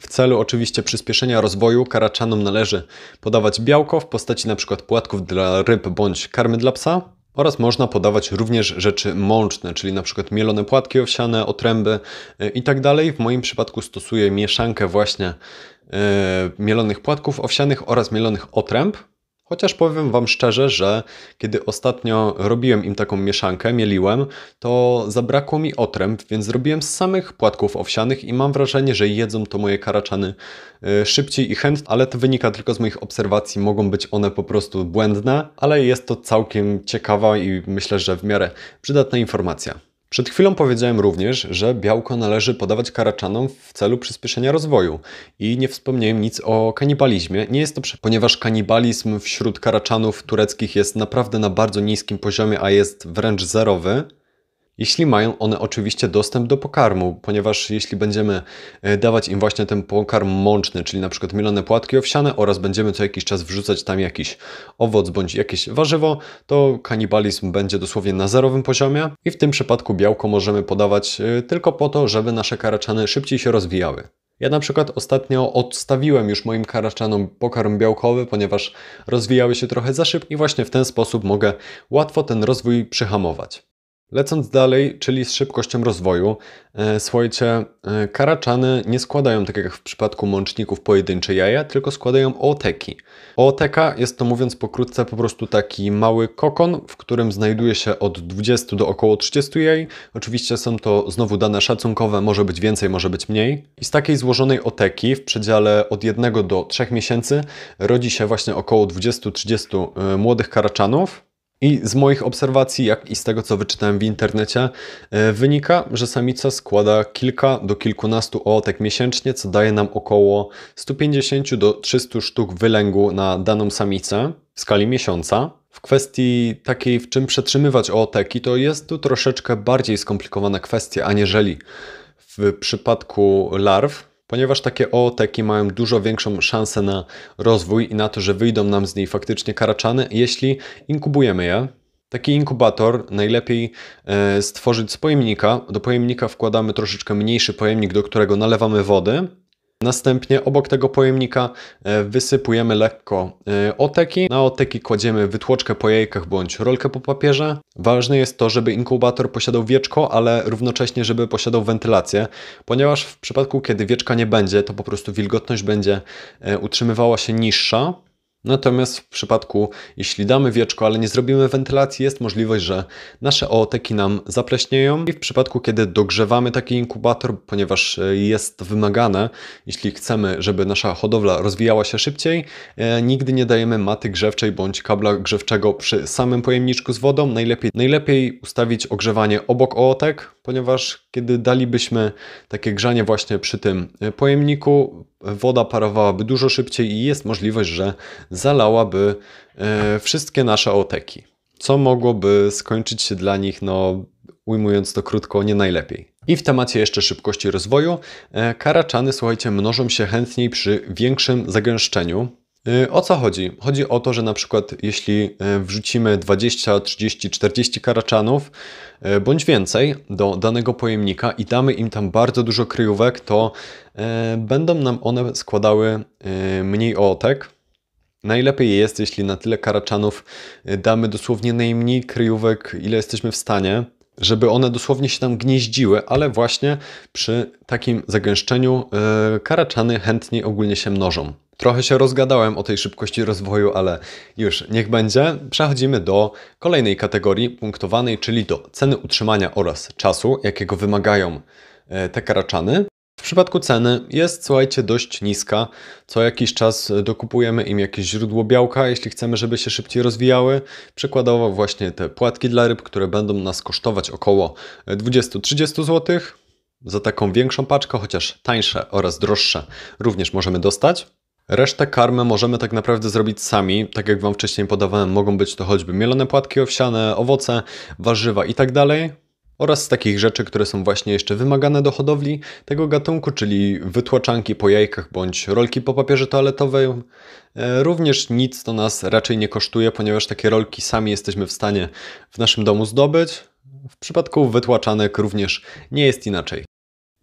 W celu oczywiście przyspieszenia rozwoju karaczanom należy podawać białko w postaci np. płatków dla ryb bądź karmy dla psa. Oraz można podawać również rzeczy mączne, czyli np. mielone płatki owsiane, otręby yy, itd. Tak w moim przypadku stosuję mieszankę właśnie yy, mielonych płatków owsianych oraz mielonych otręb. Chociaż powiem Wam szczerze, że kiedy ostatnio robiłem im taką mieszankę, mieliłem, to zabrakło mi otręb, więc zrobiłem z samych płatków owsianych i mam wrażenie, że jedzą to moje karaczany y, szybciej i chętnie, ale to wynika tylko z moich obserwacji, mogą być one po prostu błędne, ale jest to całkiem ciekawa i myślę, że w miarę przydatna informacja. Przed chwilą powiedziałem również, że białko należy podawać karaczanom w celu przyspieszenia rozwoju i nie wspomniałem nic o kanibalizmie. Nie jest to, ponieważ kanibalizm wśród karaczanów tureckich jest naprawdę na bardzo niskim poziomie, a jest wręcz zerowy jeśli mają one oczywiście dostęp do pokarmu, ponieważ jeśli będziemy e, dawać im właśnie ten pokarm mączny, czyli na przykład mielone płatki owsiane oraz będziemy co jakiś czas wrzucać tam jakiś owoc bądź jakieś warzywo, to kanibalizm będzie dosłownie na zerowym poziomie i w tym przypadku białko możemy podawać e, tylko po to, żeby nasze karaczany szybciej się rozwijały. Ja na przykład ostatnio odstawiłem już moim karaczanom pokarm białkowy, ponieważ rozwijały się trochę za szybko i właśnie w ten sposób mogę łatwo ten rozwój przyhamować. Lecąc dalej, czyli z szybkością rozwoju, e, słuchajcie, e, karaczany nie składają, tak jak w przypadku mączników, pojedyncze jaja, tylko składają ooteki. Ooteka jest to, mówiąc pokrótce, po prostu taki mały kokon, w którym znajduje się od 20 do około 30 jaj. Oczywiście są to znowu dane szacunkowe, może być więcej, może być mniej. I z takiej złożonej oteki w przedziale od 1 do 3 miesięcy rodzi się właśnie około 20-30 e, młodych karaczanów. I z moich obserwacji, jak i z tego, co wyczytałem w internecie, e, wynika, że samica składa kilka do kilkunastu ootek miesięcznie, co daje nam około 150 do 300 sztuk wylęgu na daną samicę w skali miesiąca. W kwestii takiej, w czym przetrzymywać ooteki, to jest tu troszeczkę bardziej skomplikowana kwestia, aniżeli w przypadku larw, ponieważ takie ooteki mają dużo większą szansę na rozwój i na to, że wyjdą nam z niej faktycznie karaczany, jeśli inkubujemy je. Taki inkubator najlepiej e, stworzyć z pojemnika. Do pojemnika wkładamy troszeczkę mniejszy pojemnik, do którego nalewamy wody Następnie obok tego pojemnika e, wysypujemy lekko e, oteki. Na oteki kładziemy wytłoczkę po jajkach bądź rolkę po papierze. Ważne jest to, żeby inkubator posiadał wieczko, ale równocześnie, żeby posiadał wentylację, ponieważ w przypadku, kiedy wieczka nie będzie, to po prostu wilgotność będzie e, utrzymywała się niższa. Natomiast w przypadku, jeśli damy wieczko, ale nie zrobimy wentylacji, jest możliwość, że nasze ooteki nam zapleśnieją. I w przypadku, kiedy dogrzewamy taki inkubator, ponieważ e, jest wymagane, jeśli chcemy, żeby nasza hodowla rozwijała się szybciej, e, nigdy nie dajemy maty grzewczej bądź kabla grzewczego przy samym pojemniczku z wodą. Najlepiej, najlepiej ustawić ogrzewanie obok ootek, ponieważ kiedy dalibyśmy takie grzanie właśnie przy tym e, pojemniku, woda parowałaby dużo szybciej i jest możliwość, że zalałaby e, wszystkie nasze oteki, co mogłoby skończyć się dla nich, no ujmując to krótko, nie najlepiej. I w temacie jeszcze szybkości rozwoju, e, karaczany, słuchajcie, mnożą się chętniej przy większym zagęszczeniu. Y, o co chodzi? Chodzi o to, że na przykład jeśli y, wrzucimy 20, 30, 40 karaczanów y, bądź więcej do danego pojemnika i damy im tam bardzo dużo kryjówek, to będą nam one składały mniej ootek. Najlepiej jest, jeśli na tyle karaczanów damy dosłownie najmniej kryjówek, ile jesteśmy w stanie, żeby one dosłownie się tam gnieździły, ale właśnie przy takim zagęszczeniu karaczany chętniej ogólnie się mnożą. Trochę się rozgadałem o tej szybkości rozwoju, ale już niech będzie. Przechodzimy do kolejnej kategorii punktowanej, czyli do ceny utrzymania oraz czasu, jakiego wymagają e, te karaczany. W przypadku ceny jest, słuchajcie, dość niska. Co jakiś czas dokupujemy im jakieś źródło białka, jeśli chcemy, żeby się szybciej rozwijały. Przykładowo właśnie te płatki dla ryb, które będą nas kosztować około 20-30 zł. Za taką większą paczkę, chociaż tańsze oraz droższe, również możemy dostać. Resztę karmy możemy tak naprawdę zrobić sami. Tak jak Wam wcześniej podawałem, mogą być to choćby mielone płatki owsiane, owoce, warzywa itd. Tak oraz z takich rzeczy, które są właśnie jeszcze wymagane do hodowli tego gatunku, czyli wytłaczanki po jajkach bądź rolki po papierze toaletowym. E, również nic to nas raczej nie kosztuje, ponieważ takie rolki sami jesteśmy w stanie w naszym domu zdobyć. W przypadku wytłaczanek również nie jest inaczej.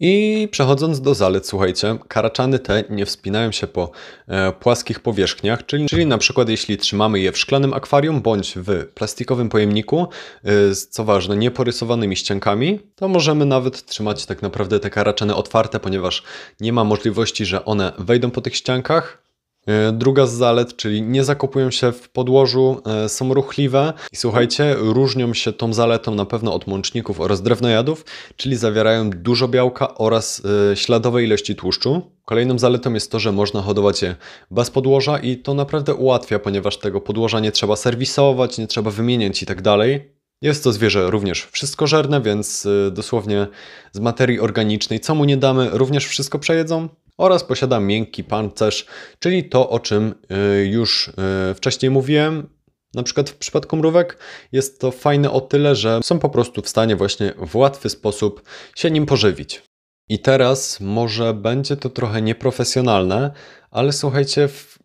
I przechodząc do zalet, słuchajcie, karaczany te nie wspinają się po e, płaskich powierzchniach, czyli, czyli na przykład jeśli trzymamy je w szklanym akwarium bądź w plastikowym pojemniku e, z, co ważne, nieporysowanymi ściankami, to możemy nawet trzymać tak naprawdę te karaczany otwarte, ponieważ nie ma możliwości, że one wejdą po tych ściankach, druga z zalet, czyli nie zakopują się w podłożu, e, są ruchliwe i słuchajcie, różnią się tą zaletą na pewno od mączników oraz drewnojadów, czyli zawierają dużo białka oraz e, śladowej ilości tłuszczu. Kolejną zaletą jest to, że można hodować je bez podłoża i to naprawdę ułatwia, ponieważ tego podłoża nie trzeba serwisować, nie trzeba wymieniać i tak. Jest to zwierzę również wszystkożerne, więc dosłownie z materii organicznej, co mu nie damy, również wszystko przejedzą oraz posiada miękki pancerz, czyli to, o czym y, już y, wcześniej mówiłem. Na przykład w przypadku mrówek jest to fajne o tyle, że są po prostu w stanie właśnie w łatwy sposób się nim pożywić. I teraz może będzie to trochę nieprofesjonalne, ale słuchajcie, w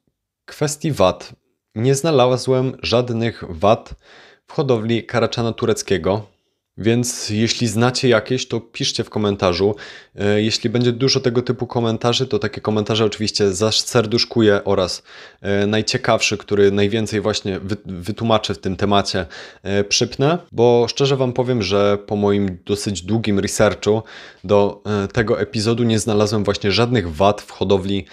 kwestii wad nie znalazłem żadnych wad w hodowli karaczana tureckiego. Więc jeśli znacie jakieś, to piszcie w komentarzu. E, jeśli będzie dużo tego typu komentarzy, to takie komentarze oczywiście zaserduszkuję oraz e, najciekawszy, który najwięcej właśnie wytłumaczę w tym temacie, e, przypnę, bo szczerze Wam powiem, że po moim dosyć długim researchu do tego epizodu nie znalazłem właśnie żadnych wad w hodowli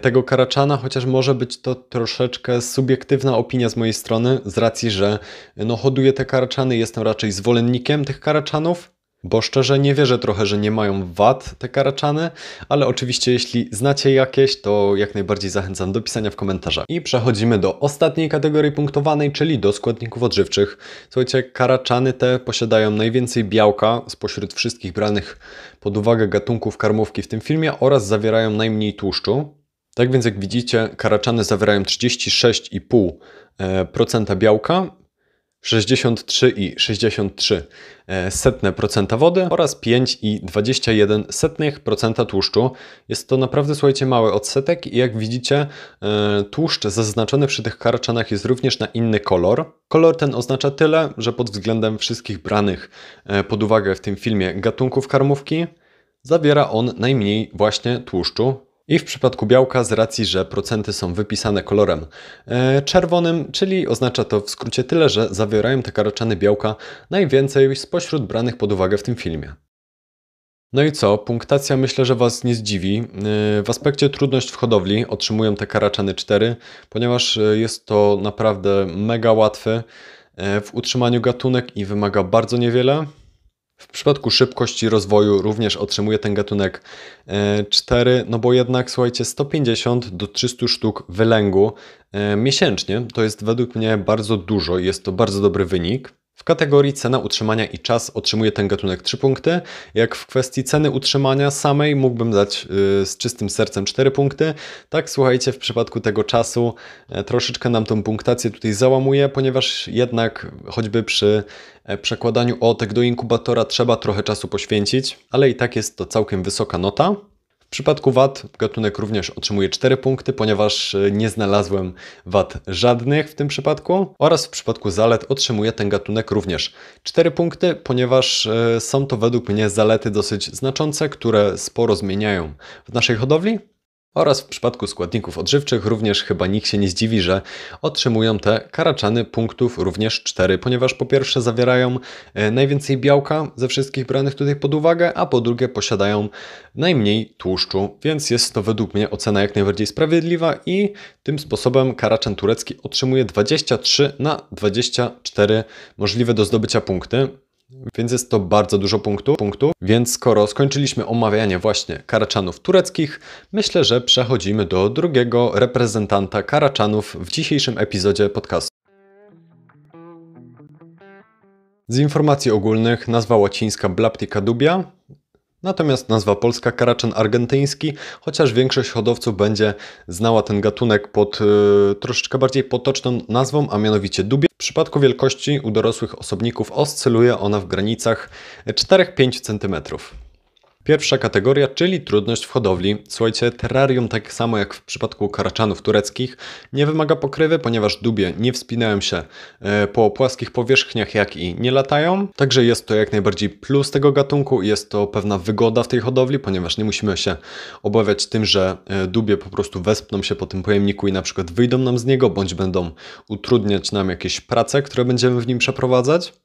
tego karaczana, chociaż może być to troszeczkę subiektywna opinia z mojej strony, z racji, że no, hoduję te karaczany, jestem raczej zwolennikiem tych karaczanów, bo szczerze nie wierzę trochę, że nie mają wad te karaczany, ale oczywiście jeśli znacie jakieś, to jak najbardziej zachęcam do pisania w komentarzach. I przechodzimy do ostatniej kategorii punktowanej, czyli do składników odżywczych. Słuchajcie, karaczany te posiadają najwięcej białka spośród wszystkich branych pod uwagę gatunków karmówki w tym filmie oraz zawierają najmniej tłuszczu. Tak więc jak widzicie, karaczany zawierają 36,5% e, białka, 63,63% wody oraz 5,21% tłuszczu. Jest to naprawdę, słuchajcie, mały odsetek i jak widzicie, e, tłuszcz zaznaczony przy tych karaczanach jest również na inny kolor. Kolor ten oznacza tyle, że pod względem wszystkich branych e, pod uwagę w tym filmie gatunków karmówki, zawiera on najmniej właśnie tłuszczu, i w przypadku białka, z racji, że procenty są wypisane kolorem e, czerwonym, czyli oznacza to w skrócie tyle, że zawierają te karaczany białka najwięcej spośród branych pod uwagę w tym filmie. No i co? Punktacja myślę, że Was nie zdziwi. E, w aspekcie trudność w hodowli otrzymują te karaczany 4, ponieważ e, jest to naprawdę mega łatwy w utrzymaniu gatunek i wymaga bardzo niewiele. W przypadku szybkości rozwoju również otrzymuje ten gatunek 4, e, no bo jednak słuchajcie, 150 do 300 sztuk wylęgu e, miesięcznie to jest według mnie bardzo dużo, jest to bardzo dobry wynik. W kategorii cena utrzymania i czas otrzymuje ten gatunek 3 punkty, jak w kwestii ceny utrzymania samej mógłbym dać yy, z czystym sercem 4 punkty. Tak, słuchajcie, w przypadku tego czasu e, troszeczkę nam tą punktację tutaj załamuje, ponieważ jednak choćby przy e, przekładaniu otek do inkubatora trzeba trochę czasu poświęcić, ale i tak jest to całkiem wysoka nota. W przypadku wad gatunek również otrzymuje 4 punkty, ponieważ e, nie znalazłem wad żadnych w tym przypadku. Oraz w przypadku zalet otrzymuje ten gatunek również 4 punkty, ponieważ e, są to według mnie zalety dosyć znaczące, które sporo zmieniają w naszej hodowli. Oraz w przypadku składników odżywczych również chyba nikt się nie zdziwi, że otrzymują te karaczany punktów również 4, ponieważ po pierwsze zawierają e, najwięcej białka ze wszystkich branych tutaj pod uwagę, a po drugie posiadają najmniej tłuszczu, więc jest to według mnie ocena jak najbardziej sprawiedliwa i tym sposobem karaczan turecki otrzymuje 23 na 24 możliwe do zdobycia punkty. Więc jest to bardzo dużo punktów, punktu. Więc skoro skończyliśmy omawianie właśnie karaczanów tureckich, myślę, że przechodzimy do drugiego reprezentanta karaczanów w dzisiejszym epizodzie podcastu. Z informacji ogólnych nazwa łacińska Blaptica dubia Natomiast nazwa polska karaczan argentyński, chociaż większość hodowców będzie znała ten gatunek pod y, troszeczkę bardziej potoczną nazwą, a mianowicie dubie. W przypadku wielkości u dorosłych osobników oscyluje ona w granicach 4-5 cm. Pierwsza kategoria, czyli trudność w hodowli. Słuchajcie, terrarium, tak samo jak w przypadku karaczanów tureckich, nie wymaga pokrywy, ponieważ dubie nie wspinają się e, po płaskich powierzchniach, jak i nie latają. Także jest to jak najbardziej plus tego gatunku. Jest to pewna wygoda w tej hodowli, ponieważ nie musimy się obawiać tym, że e, dubie po prostu wespną się po tym pojemniku i na przykład wyjdą nam z niego, bądź będą utrudniać nam jakieś prace, które będziemy w nim przeprowadzać.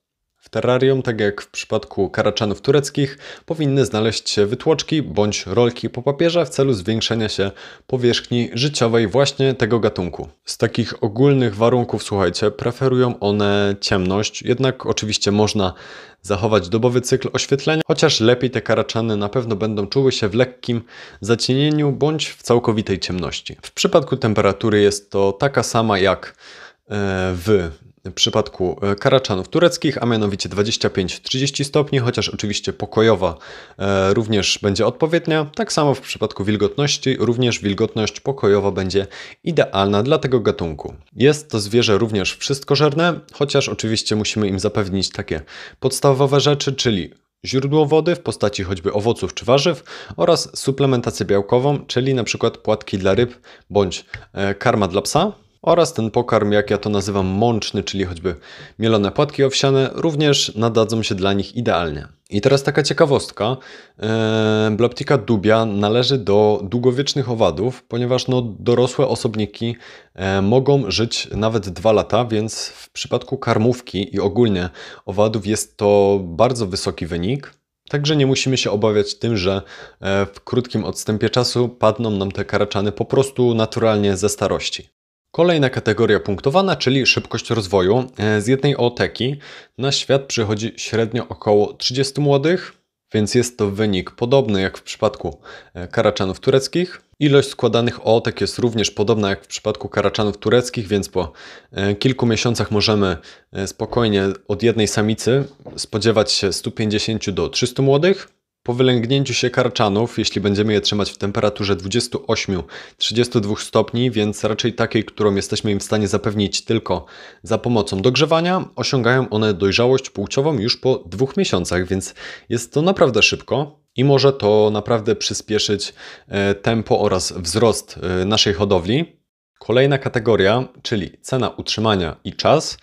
Terrarium, tak jak w przypadku karaczanów tureckich, powinny znaleźć się wytłoczki bądź rolki po papierze w celu zwiększenia się powierzchni życiowej właśnie tego gatunku. Z takich ogólnych warunków, słuchajcie, preferują one ciemność, jednak oczywiście można zachować dobowy cykl oświetlenia, chociaż lepiej te karaczany na pewno będą czuły się w lekkim zacienieniu bądź w całkowitej ciemności. W przypadku temperatury jest to taka sama jak e, w w przypadku e, karaczanów tureckich, a mianowicie 25-30 stopni, chociaż oczywiście pokojowa e, również będzie odpowiednia. Tak samo w przypadku wilgotności, również wilgotność pokojowa będzie idealna dla tego gatunku. Jest to zwierzę również wszystkożerne, chociaż oczywiście musimy im zapewnić takie podstawowe rzeczy, czyli źródło wody w postaci choćby owoców czy warzyw oraz suplementację białkową, czyli na przykład płatki dla ryb bądź e, karma dla psa. Oraz ten pokarm, jak ja to nazywam, mączny, czyli choćby mielone płatki owsiane, również nadadzą się dla nich idealnie. I teraz taka ciekawostka. Eee, Bloptika dubia należy do długowiecznych owadów, ponieważ no, dorosłe osobniki e, mogą żyć nawet dwa lata, więc w przypadku karmówki i ogólnie owadów jest to bardzo wysoki wynik. Także nie musimy się obawiać tym, że e, w krótkim odstępie czasu padną nam te karaczany po prostu naturalnie ze starości. Kolejna kategoria punktowana, czyli szybkość rozwoju. E, z jednej ooteki na świat przychodzi średnio około 30 młodych, więc jest to wynik podobny jak w przypadku e, karaczanów tureckich. Ilość składanych ootek jest również podobna jak w przypadku karaczanów tureckich, więc po e, kilku miesiącach możemy spokojnie od jednej samicy spodziewać się 150 do 300 młodych. Po wylęgnięciu się karczanów, jeśli będziemy je trzymać w temperaturze 28-32 stopni, więc raczej takiej, którą jesteśmy im w stanie zapewnić tylko za pomocą dogrzewania, osiągają one dojrzałość płciową już po dwóch miesiącach, więc jest to naprawdę szybko i może to naprawdę przyspieszyć e, tempo oraz wzrost e, naszej hodowli. Kolejna kategoria, czyli cena utrzymania i czas.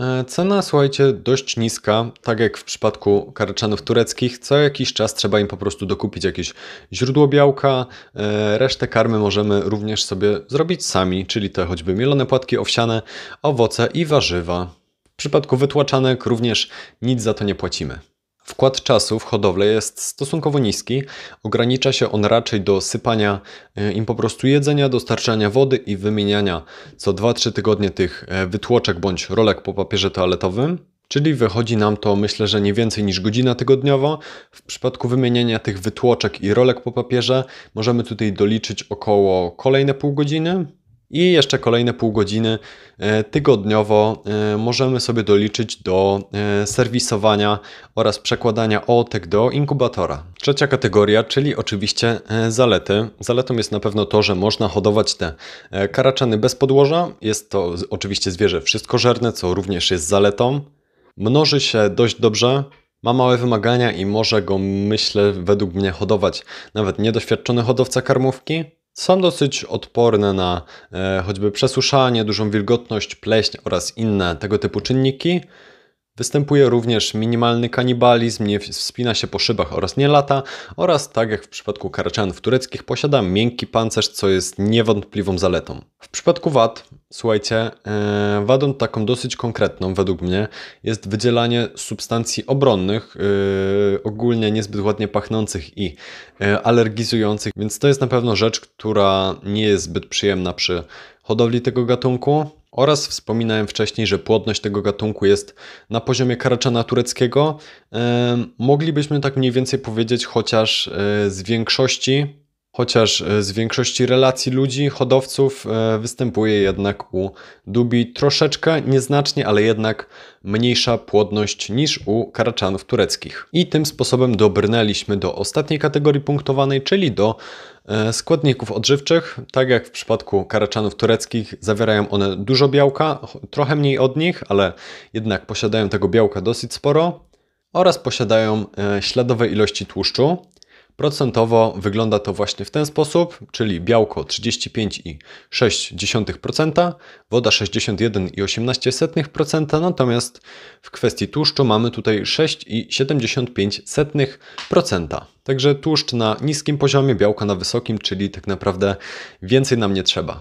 E, cena, słuchajcie, dość niska, tak jak w przypadku karczanów tureckich. Co jakiś czas trzeba im po prostu dokupić jakieś źródło białka. E, resztę karmy możemy również sobie zrobić sami, czyli te choćby mielone płatki owsiane, owoce i warzywa. W przypadku wytłaczanek również nic za to nie płacimy. Wkład czasu w hodowlę jest stosunkowo niski. Ogranicza się on raczej do sypania e, im po prostu jedzenia, dostarczania wody i wymieniania co 2-3 tygodnie tych e, wytłoczek bądź rolek po papierze toaletowym. Czyli wychodzi nam to myślę, że nie więcej niż godzina tygodniowo. W przypadku wymieniania tych wytłoczek i rolek po papierze możemy tutaj doliczyć około kolejne pół godziny. I jeszcze kolejne pół godziny e, tygodniowo e, możemy sobie doliczyć do e, serwisowania oraz przekładania otek do inkubatora. Trzecia kategoria, czyli oczywiście zalety. Zaletą jest na pewno to, że można hodować te karaczany bez podłoża. Jest to oczywiście zwierzę wszystkożerne, co również jest zaletą. Mnoży się dość dobrze, ma małe wymagania i może go, myślę, według mnie hodować nawet niedoświadczony hodowca karmówki. Są dosyć odporne na e, choćby przesuszanie, dużą wilgotność, pleśń oraz inne tego typu czynniki. Występuje również minimalny kanibalizm, nie wspina się po szybach oraz nie lata oraz tak jak w przypadku karaczanów tureckich posiada miękki pancerz, co jest niewątpliwą zaletą. W przypadku wad, słuchajcie, e, wadą taką dosyć konkretną według mnie jest wydzielanie substancji obronnych, e, ogólnie niezbyt ładnie pachnących i e, alergizujących, więc to jest na pewno rzecz, która nie jest zbyt przyjemna przy hodowli tego gatunku. Oraz wspominałem wcześniej, że płodność tego gatunku jest na poziomie karaczana tureckiego. moglibyśmy tak mniej więcej powiedzieć, chociaż e, z większości, chociaż e, z większości relacji ludzi, hodowców e, występuje jednak u dubi troszeczkę, nieznacznie, ale jednak mniejsza płodność niż u karaczanów tureckich. I tym sposobem dobrnęliśmy do ostatniej kategorii punktowanej, czyli do E, składników odżywczych, tak jak w przypadku karaczanów tureckich, zawierają one dużo białka, trochę mniej od nich, ale jednak posiadają tego białka dosyć sporo oraz posiadają śladowe ilości tłuszczu. Procentowo wygląda to właśnie w ten sposób, czyli białko 35,6%, woda 61,18%, natomiast w kwestii tłuszczu mamy tutaj 6,75%. Także tłuszcz na niskim poziomie, białko na wysokim, czyli tak naprawdę więcej nam nie trzeba.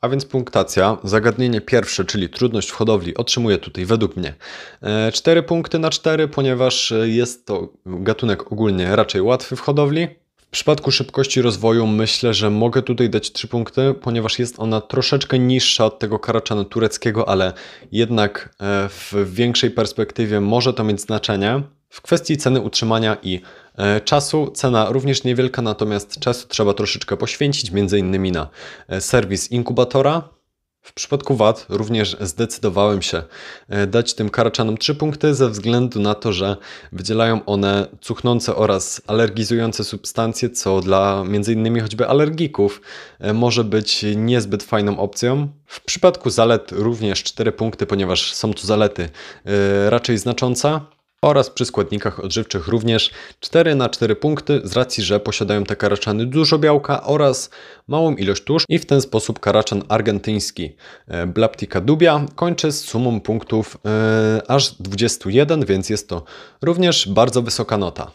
A więc punktacja, zagadnienie pierwsze, czyli trudność w hodowli, otrzymuje tutaj według mnie 4 e, punkty na 4, ponieważ jest to gatunek ogólnie raczej łatwy w hodowli. W przypadku szybkości rozwoju myślę, że mogę tutaj dać 3 punkty, ponieważ jest ona troszeczkę niższa od tego karaczana tureckiego, ale jednak e, w większej perspektywie może to mieć znaczenie. W kwestii ceny utrzymania i e, czasu cena również niewielka, natomiast czasu trzeba troszeczkę poświęcić, innymi na e, serwis inkubatora. W przypadku VAT również zdecydowałem się e, dać tym karaczanom 3 punkty ze względu na to, że wydzielają one cuchnące oraz alergizujące substancje, co dla m.in. choćby alergików może być niezbyt fajną opcją. W przypadku zalet również 4 punkty, ponieważ są tu zalety raczej znaczące oraz przy składnikach odżywczych również 4 na 4 punkty z racji, że posiadają te karaczany dużo białka oraz małą ilość tłuszczu i w ten sposób karaczan argentyński e, Blaptica dubia kończy z sumą punktów yy, aż 21, więc jest to również bardzo wysoka nota.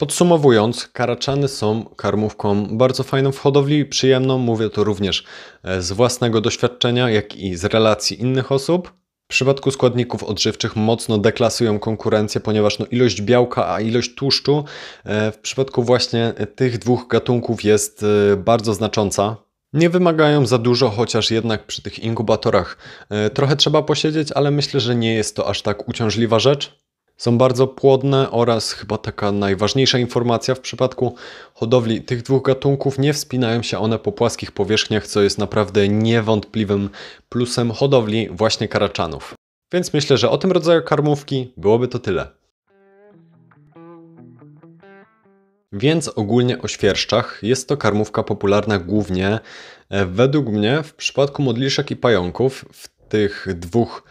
Podsumowując, karaczany są karmówką bardzo fajną w hodowli, przyjemną, mówię to również e, z własnego doświadczenia, jak i z relacji innych osób. W przypadku składników odżywczych mocno deklasują konkurencję, ponieważ no ilość białka, a ilość tłuszczu e, w przypadku właśnie tych dwóch gatunków jest e, bardzo znacząca. Nie wymagają za dużo, chociaż jednak przy tych inkubatorach e, trochę trzeba posiedzieć, ale myślę, że nie jest to aż tak uciążliwa rzecz są bardzo płodne oraz chyba taka najważniejsza informacja w przypadku hodowli tych dwóch gatunków, nie wspinają się one po płaskich powierzchniach, co jest naprawdę niewątpliwym plusem hodowli właśnie karaczanów. Więc myślę, że o tym rodzaju karmówki byłoby to tyle. Więc ogólnie o świerszczach jest to karmówka popularna głównie e, według mnie w przypadku modliszek i pająków w tych dwóch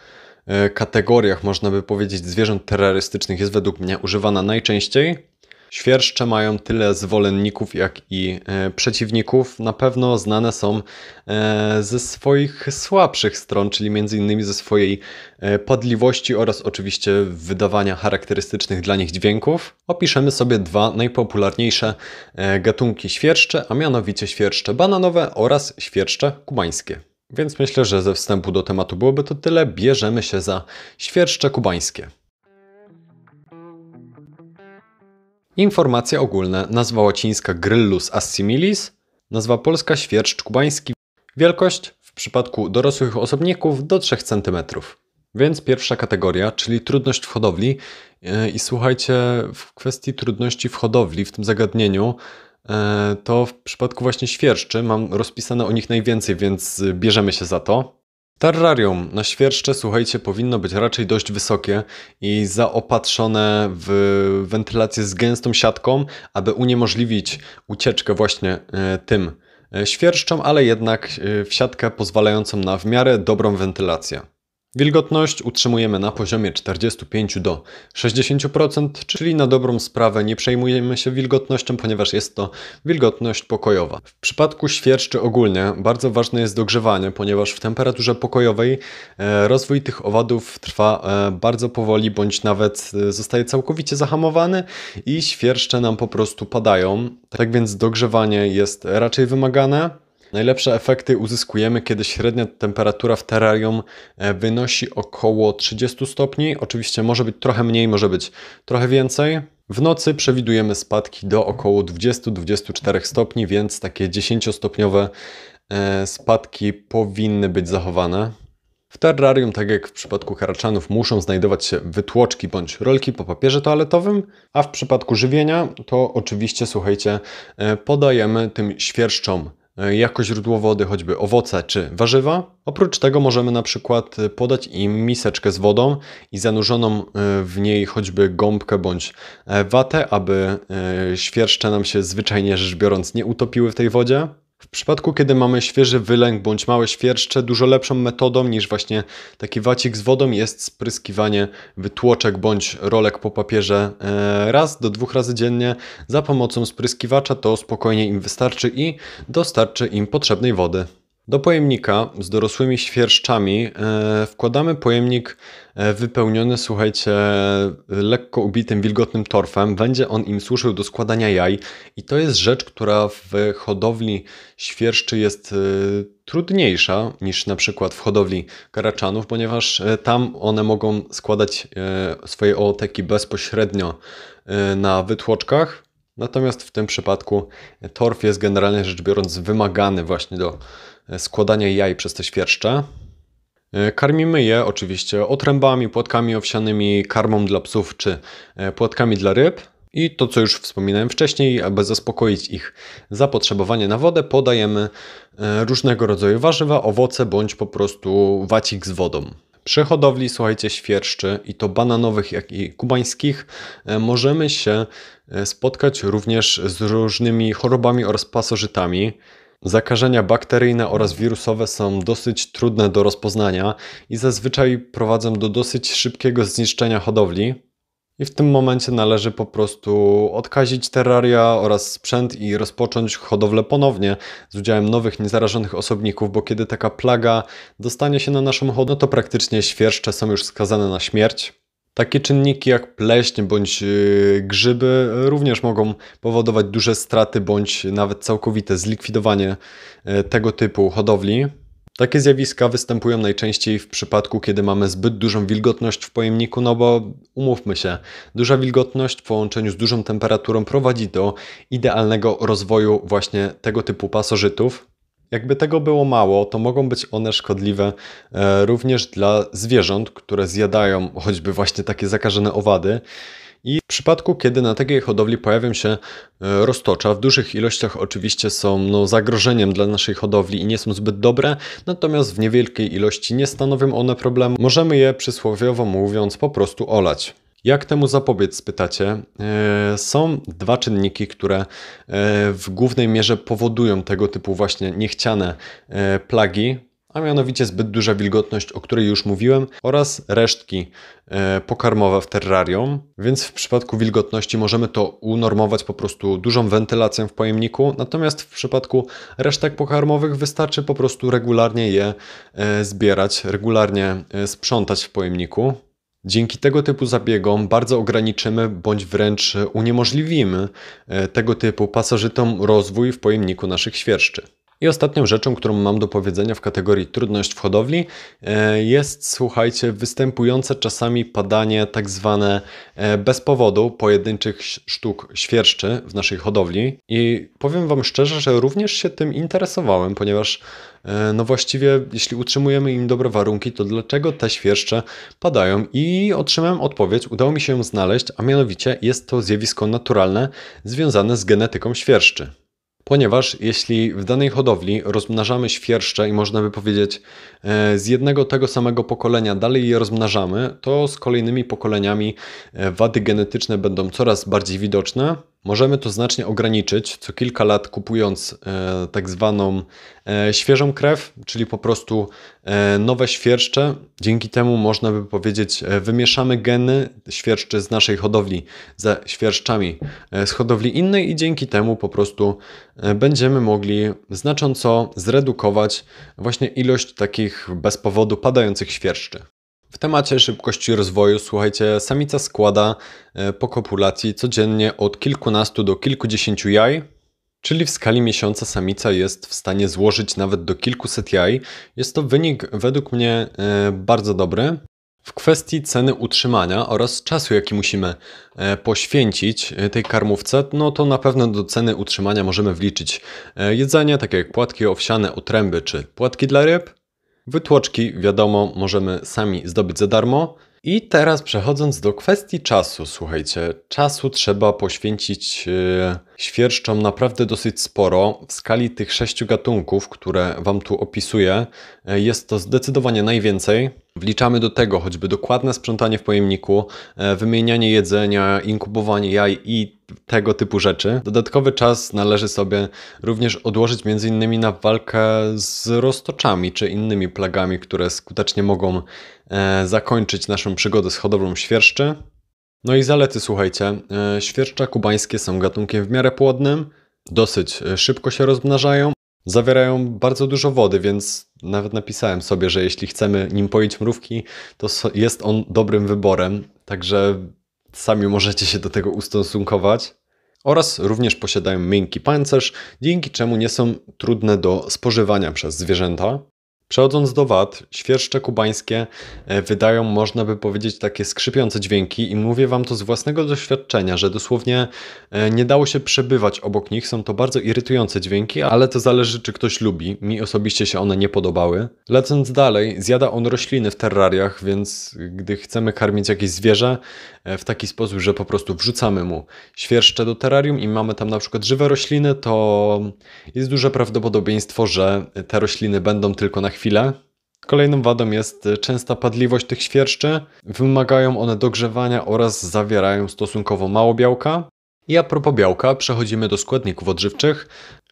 kategoriach, można by powiedzieć, zwierząt terrorystycznych jest według mnie używana najczęściej. Świerszcze mają tyle zwolenników, jak i e, przeciwników. Na pewno znane są e, ze swoich słabszych stron, czyli m.in. ze swojej e, podliwości oraz oczywiście wydawania charakterystycznych dla nich dźwięków. Opiszemy sobie dwa najpopularniejsze e, gatunki świerszcze, a mianowicie świerszcze bananowe oraz świerszcze kubańskie. Więc myślę, że ze wstępu do tematu byłoby to tyle. Bierzemy się za świerszcze kubańskie. Informacja ogólne. Nazwa łacińska Gryllus assimilis. Nazwa polska świerszcz kubański. Wielkość w przypadku dorosłych osobników do 3 cm. Więc pierwsza kategoria, czyli trudność w hodowli. I słuchajcie, w kwestii trudności w hodowli, w tym zagadnieniu, E, to w przypadku właśnie świerszczy mam rozpisane o nich najwięcej, więc bierzemy się za to. Terrarium na świerszcze, słuchajcie, powinno być raczej dość wysokie i zaopatrzone w wentylację z gęstą siatką, aby uniemożliwić ucieczkę właśnie e, tym e, świerszczom, ale jednak w siatkę pozwalającą na w miarę dobrą wentylację. Wilgotność utrzymujemy na poziomie 45 do 60%, czyli na dobrą sprawę nie przejmujemy się wilgotnością, ponieważ jest to wilgotność pokojowa. W przypadku świerszczy ogólnie bardzo ważne jest dogrzewanie, ponieważ w temperaturze pokojowej e, rozwój tych owadów trwa e, bardzo powoli, bądź nawet e, zostaje całkowicie zahamowany i świerszcze nam po prostu padają. Tak więc dogrzewanie jest raczej wymagane. Najlepsze efekty uzyskujemy, kiedy średnia temperatura w terrarium e, wynosi około 30 stopni. Oczywiście może być trochę mniej, może być trochę więcej. W nocy przewidujemy spadki do około 20-24 stopni, więc takie 10-stopniowe e, spadki powinny być zachowane. W terrarium, tak jak w przypadku karaczanów, muszą znajdować się wytłoczki bądź rolki po papierze toaletowym, a w przypadku żywienia to oczywiście, słuchajcie, e, podajemy tym świerszczom jako źródło wody choćby owoce czy warzywa. Oprócz tego możemy na przykład e, podać im miseczkę z wodą i zanurzoną e, w niej choćby gąbkę bądź watę, aby świerszcze nam się zwyczajnie rzecz biorąc nie utopiły w tej wodzie. W przypadku, kiedy mamy świeży wylęk bądź małe świerszcze, dużo lepszą metodą niż właśnie taki wacik z wodą jest spryskiwanie wytłoczek bądź rolek po papierze e, raz do dwóch razy dziennie za pomocą spryskiwacza. To spokojnie im wystarczy i dostarczy im potrzebnej wody. Do pojemnika z dorosłymi świerszczami e, wkładamy pojemnik e, wypełniony, słuchajcie, lekko ubitym wilgotnym torfem. Będzie on im służył do składania jaj i to jest rzecz, która w hodowli świerszczy jest e, trudniejsza niż na przykład w hodowli karaczanów, ponieważ tam one mogą składać swoje ooteki bezpośrednio na wytłoczkach. Natomiast w tym przypadku torf jest generalnie rzecz biorąc wymagany właśnie do składania jaj przez te świerszcze. E, karmimy je oczywiście otrębami, płatkami owsianymi, karmą dla psów czy e, płatkami dla ryb. I to, co już wspominałem wcześniej, aby zaspokoić ich zapotrzebowanie na wodę, podajemy e, różnego rodzaju warzywa, owoce bądź po prostu wacik z wodą. Przy hodowli, słuchajcie, świerszczy i to bananowych, jak i kubańskich, możemy się spotkać również z różnymi chorobami oraz pasożytami. Zakażenia bakteryjne oraz wirusowe są dosyć trudne do rozpoznania i zazwyczaj prowadzą do dosyć szybkiego zniszczenia hodowli. I w tym momencie należy po prostu odkazić terraria oraz sprzęt i rozpocząć hodowlę ponownie z udziałem nowych, niezarażonych osobników, bo kiedy taka plaga dostanie się na naszą hodowlę, to praktycznie świerszcze są już skazane na śmierć. Takie czynniki jak pleśń bądź y, grzyby również mogą powodować duże straty bądź nawet całkowite zlikwidowanie y, tego typu hodowli. Takie zjawiska występują najczęściej w przypadku, kiedy mamy zbyt dużą wilgotność w pojemniku, no bo umówmy się, duża wilgotność w połączeniu z dużą temperaturą prowadzi do idealnego rozwoju właśnie tego typu pasożytów. Jakby tego było mało, to mogą być one szkodliwe e, również dla zwierząt, które zjadają choćby właśnie takie zakażone owady. I w przypadku, kiedy na takiej hodowli pojawią się e, roztocza, w dużych ilościach oczywiście są no, zagrożeniem dla naszej hodowli i nie są zbyt dobre, natomiast w niewielkiej ilości nie stanowią one problemu. Możemy je przysłowiowo mówiąc po prostu olać. Jak temu zapobiec, spytacie? E, są dwa czynniki, które e, w głównej mierze powodują tego typu właśnie niechciane plagi, a mianowicie zbyt duża wilgotność, o której już mówiłem, oraz resztki pokarmowe w terrarium. Więc w przypadku wilgotności możemy to unormować po prostu dużą wentylacją w pojemniku, natomiast w przypadku resztek pokarmowych wystarczy po prostu regularnie je zbierać, regularnie sprzątać w pojemniku. Dzięki tego typu zabiegom bardzo ograniczymy bądź wręcz uniemożliwimy e, tego typu pasożytom rozwój w pojemniku naszych świerszczy. I ostatnią rzeczą, którą mam do powiedzenia w kategorii trudność w hodowli e, jest, słuchajcie, występujące czasami padanie tak zwane e, bez powodu pojedynczych sztuk świerszczy w naszej hodowli. I powiem Wam szczerze, że również się tym interesowałem, ponieważ e, no właściwie jeśli utrzymujemy im dobre warunki, to dlaczego te świerszcze padają? I otrzymałem odpowiedź, udało mi się ją znaleźć, a mianowicie jest to zjawisko naturalne związane z genetyką świerszczy ponieważ jeśli w danej hodowli rozmnażamy świerszcze i można by powiedzieć e, z jednego tego samego pokolenia dalej je rozmnażamy, to z kolejnymi pokoleniami e, wady genetyczne będą coraz bardziej widoczne. Możemy to znacznie ograniczyć co kilka lat kupując e, tak zwaną e, świeżą krew, czyli po prostu e, nowe świerszcze. Dzięki temu można by powiedzieć e, wymieszamy geny świerszczy z naszej hodowli ze świerszczami e, z hodowli innej i dzięki temu po prostu e, będziemy mogli znacząco zredukować właśnie ilość takich bez powodu padających świerszczy. W temacie szybkości rozwoju, słuchajcie, samica składa e, po kopulacji codziennie od kilkunastu do kilkudziesięciu jaj, czyli w skali miesiąca samica jest w stanie złożyć nawet do kilkuset jaj. Jest to wynik według mnie e, bardzo dobry. W kwestii ceny utrzymania oraz czasu, jaki musimy e, poświęcić tej karmówce, no to na pewno do ceny utrzymania możemy wliczyć jedzenie, takie jak płatki owsiane, otręby czy płatki dla ryb, Wytłoczki, wiadomo, możemy sami zdobyć za darmo. I teraz przechodząc do kwestii czasu, słuchajcie, czasu trzeba poświęcić yy, świerszczom naprawdę dosyć sporo. W skali tych sześciu gatunków, które Wam tu opisuję, yy, jest to zdecydowanie najwięcej. Wliczamy do tego choćby dokładne sprzątanie w pojemniku, yy, wymienianie jedzenia, inkubowanie jaj i tego typu rzeczy. Dodatkowy czas należy sobie również odłożyć m.in. na walkę z roztoczami czy innymi plagami, które skutecznie mogą e, zakończyć naszą przygodę z hodowlą świerszczy. No i zalety, słuchajcie, e, świerszcza kubańskie są gatunkiem w miarę płodnym, dosyć e, szybko się rozmnażają, zawierają bardzo dużo wody, więc nawet napisałem sobie, że jeśli chcemy nim poić mrówki, to jest on dobrym wyborem. Także Sami możecie się do tego ustosunkować. Oraz również posiadają miękki pancerz, dzięki czemu nie są trudne do spożywania przez zwierzęta. Przechodząc do wad, świerszcze kubańskie e, wydają, można by powiedzieć, takie skrzypiące dźwięki i mówię Wam to z własnego doświadczenia, że dosłownie e, nie dało się przebywać obok nich. Są to bardzo irytujące dźwięki, ale to zależy, czy ktoś lubi. Mi osobiście się one nie podobały. Lecąc dalej, zjada on rośliny w terrariach, więc gdy chcemy karmić jakieś zwierzę w taki sposób, że po prostu wrzucamy mu świerszcze do terrarium i mamy tam na przykład żywe rośliny, to jest duże prawdopodobieństwo, że te rośliny będą tylko na chwilę. Kolejną wadą jest częsta padliwość tych świerszczy. Wymagają one dogrzewania oraz zawierają stosunkowo mało białka. I a propos białka, przechodzimy do składników odżywczych.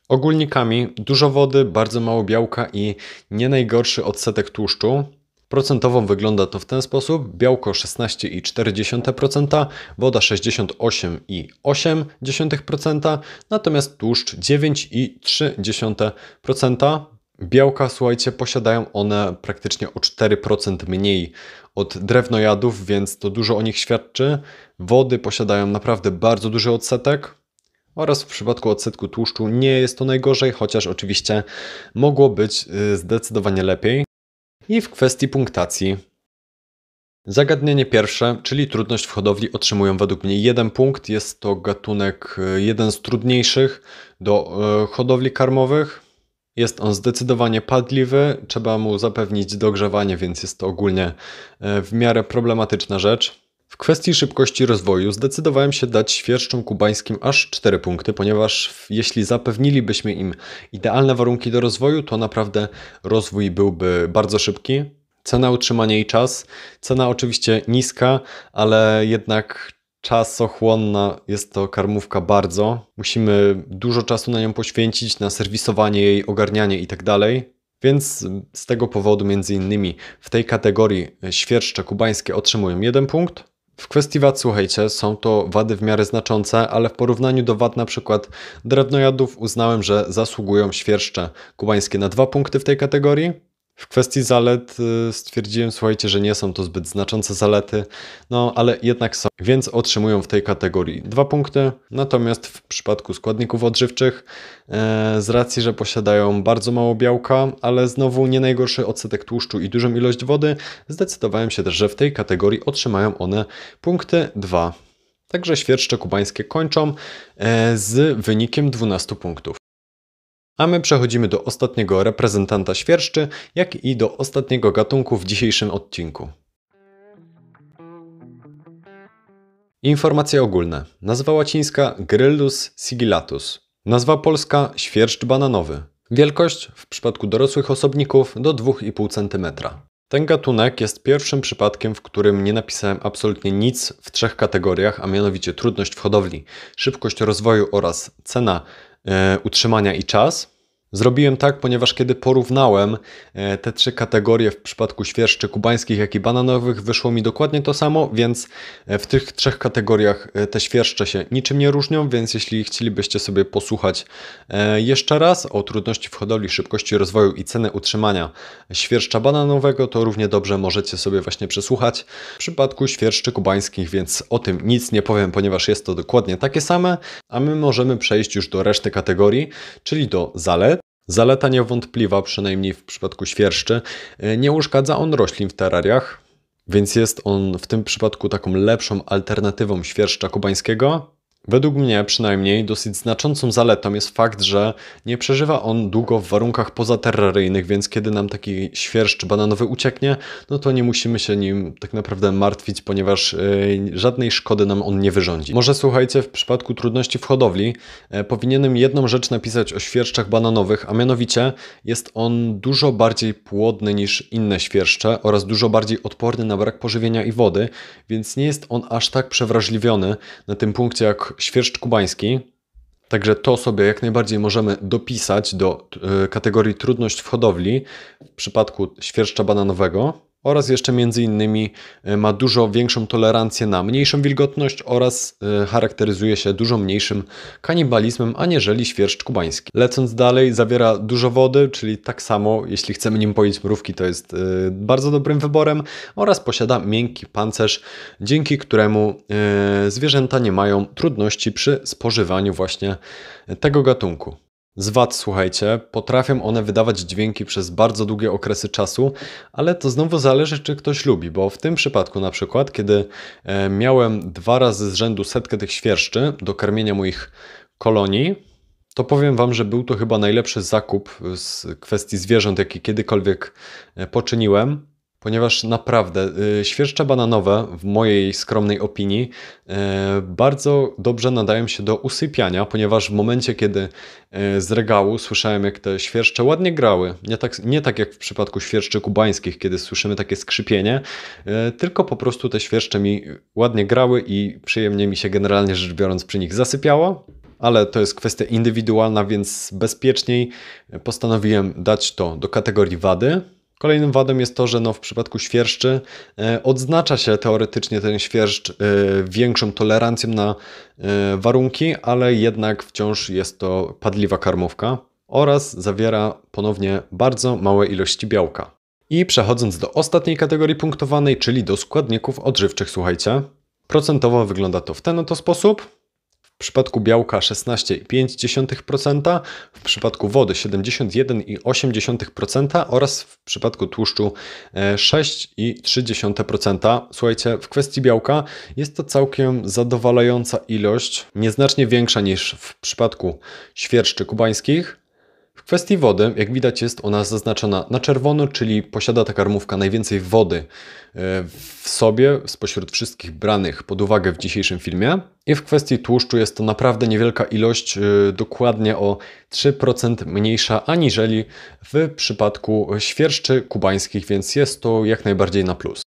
Ogólnikami dużo wody, bardzo mało białka i nie najgorszy odsetek tłuszczu. Procentowo wygląda to w ten sposób: białko 16,4%, woda 68,8%, natomiast tłuszcz 9,3%. Białka, słuchajcie, posiadają one praktycznie o 4% mniej od drewnojadów, więc to dużo o nich świadczy. Wody posiadają naprawdę bardzo duży odsetek. Oraz w przypadku odsetku tłuszczu nie jest to najgorzej, chociaż oczywiście mogło być y, zdecydowanie lepiej. I w kwestii punktacji. Zagadnienie pierwsze, czyli trudność w hodowli, otrzymują według mnie jeden punkt. Jest to gatunek y, jeden z trudniejszych do y, hodowli karmowych. Jest on zdecydowanie padliwy, trzeba mu zapewnić dogrzewanie, więc jest to ogólnie e, w miarę problematyczna rzecz. W kwestii szybkości rozwoju zdecydowałem się dać świerszczom kubańskim aż 4 punkty, ponieważ jeśli zapewnilibyśmy im idealne warunki do rozwoju, to naprawdę rozwój byłby bardzo szybki. Cena utrzymania i czas. Cena oczywiście niska, ale jednak czasochłonna jest to karmówka bardzo. Musimy dużo czasu na nią poświęcić, na serwisowanie jej, ogarnianie itd. Tak Więc z tego powodu między innymi w tej kategorii świerszcze kubańskie otrzymują jeden punkt. W kwestii wad, słuchajcie, są to wady w miarę znaczące, ale w porównaniu do wad na przykład drewnojadów uznałem, że zasługują świerszcze kubańskie na dwa punkty w tej kategorii. W kwestii zalet y, stwierdziłem, słuchajcie, że nie są to zbyt znaczące zalety, no ale jednak są, więc otrzymują w tej kategorii dwa punkty. Natomiast w przypadku składników odżywczych, e, z racji, że posiadają bardzo mało białka, ale znowu nie najgorszy odsetek tłuszczu i dużą ilość wody, zdecydowałem się też, że w tej kategorii otrzymają one punkty 2. Także świerszcze kubańskie kończą e, z wynikiem 12 punktów. A my przechodzimy do ostatniego reprezentanta świerszczy, jak i do ostatniego gatunku w dzisiejszym odcinku. Informacje ogólne. Nazwa łacińska Gryllus sigillatus. Nazwa polska świerszcz bananowy. Wielkość w przypadku dorosłych osobników do 2,5 cm. Ten gatunek jest pierwszym przypadkiem, w którym nie napisałem absolutnie nic w trzech kategoriach, a mianowicie trudność w hodowli, szybkość rozwoju oraz cena utrzymania i czas. Zrobiłem tak, ponieważ kiedy porównałem e, te trzy kategorie w przypadku świerszczy kubańskich, jak i bananowych, wyszło mi dokładnie to samo, więc e, w tych trzech kategoriach e, te świerszcze się niczym nie różnią, więc jeśli chcielibyście sobie posłuchać jeszcze raz o trudności w hodowli, szybkości rozwoju i ceny utrzymania świerszcza bananowego, to równie dobrze możecie sobie właśnie przesłuchać w przypadku świerszczy kubańskich, więc o tym nic nie powiem, ponieważ jest to dokładnie takie same, a my możemy przejść już do reszty kategorii, czyli do zalet, Zaleta niewątpliwa, przynajmniej w przypadku świerszczy, e, nie uszkadza on roślin w terrariach, więc jest on w tym przypadku taką lepszą alternatywą świerszcza kubańskiego, Według mnie przynajmniej dosyć znaczącą zaletą jest fakt, że nie przeżywa on długo w warunkach pozaterraryjnych, więc kiedy nam taki świerszcz bananowy ucieknie, no to nie musimy się nim tak naprawdę martwić, ponieważ yy, żadnej szkody nam on nie wyrządzi. Może słuchajcie, w przypadku trudności w hodowli yy, powinienem jedną rzecz napisać o świerszczach bananowych, a mianowicie jest on dużo bardziej płodny niż inne świerszcze oraz dużo bardziej odporny na brak pożywienia i wody, więc nie jest on aż tak przewrażliwiony na tym punkcie jak świerszcz kubański. Także to sobie jak najbardziej możemy dopisać do e, kategorii trudność w hodowli w przypadku świerszcza bananowego oraz jeszcze między innymi e, ma dużo większą tolerancję na mniejszą wilgotność oraz e, charakteryzuje się dużo mniejszym kanibalizmem aniżeli świerszcz kubański. Lecąc dalej zawiera dużo wody, czyli tak samo jeśli chcemy nim poić mrówki to jest e, bardzo dobrym wyborem oraz posiada miękki pancerz, dzięki któremu zwierzęta nie mają trudności przy spożywaniu właśnie tego gatunku z wad, słuchajcie, potrafią one wydawać dźwięki przez bardzo długie okresy czasu, ale to znowu zależy, czy ktoś lubi, bo w tym przypadku na przykład, kiedy e, miałem dwa razy z rzędu setkę tych świerszczy do karmienia moich kolonii, to powiem Wam, że był to chyba najlepszy zakup z kwestii zwierząt, jaki kiedykolwiek e, poczyniłem ponieważ naprawdę y, świerszcze bananowe, w mojej skromnej opinii, y, bardzo dobrze nadają się do usypiania, ponieważ w momencie, kiedy y, z regału słyszałem, jak te świerszcze ładnie grały, nie tak, nie tak jak w przypadku świerszczy kubańskich, kiedy słyszymy takie skrzypienie, tylko po prostu te świerszcze mi ładnie grały i przyjemnie mi się generalnie rzecz biorąc przy nich zasypiało ale to jest kwestia indywidualna, więc bezpieczniej postanowiłem dać to do kategorii wady. Kolejnym wadem jest to, że no w przypadku świerszczy e, odznacza się teoretycznie ten świerszcz e, większą tolerancją na e, warunki, ale jednak wciąż jest to padliwa karmówka oraz zawiera ponownie bardzo małe ilości białka. I przechodząc do ostatniej kategorii punktowanej, czyli do składników odżywczych, słuchajcie. Procentowo wygląda to w ten oto sposób. W przypadku białka 16,5%, w przypadku wody 71,8% oraz w przypadku tłuszczu 6,3%. E, Słuchajcie, w kwestii białka jest to całkiem zadowalająca ilość, nieznacznie większa niż w przypadku świerszczy kubańskich. W kwestii wody, jak widać, jest ona zaznaczona na czerwono, czyli posiada ta karmówka najwięcej wody e, w sobie spośród wszystkich branych pod uwagę w dzisiejszym filmie. I w kwestii tłuszczu jest to naprawdę niewielka ilość, e, dokładnie o 3% mniejsza aniżeli w przypadku świerszczy kubańskich, więc jest to jak najbardziej na plus.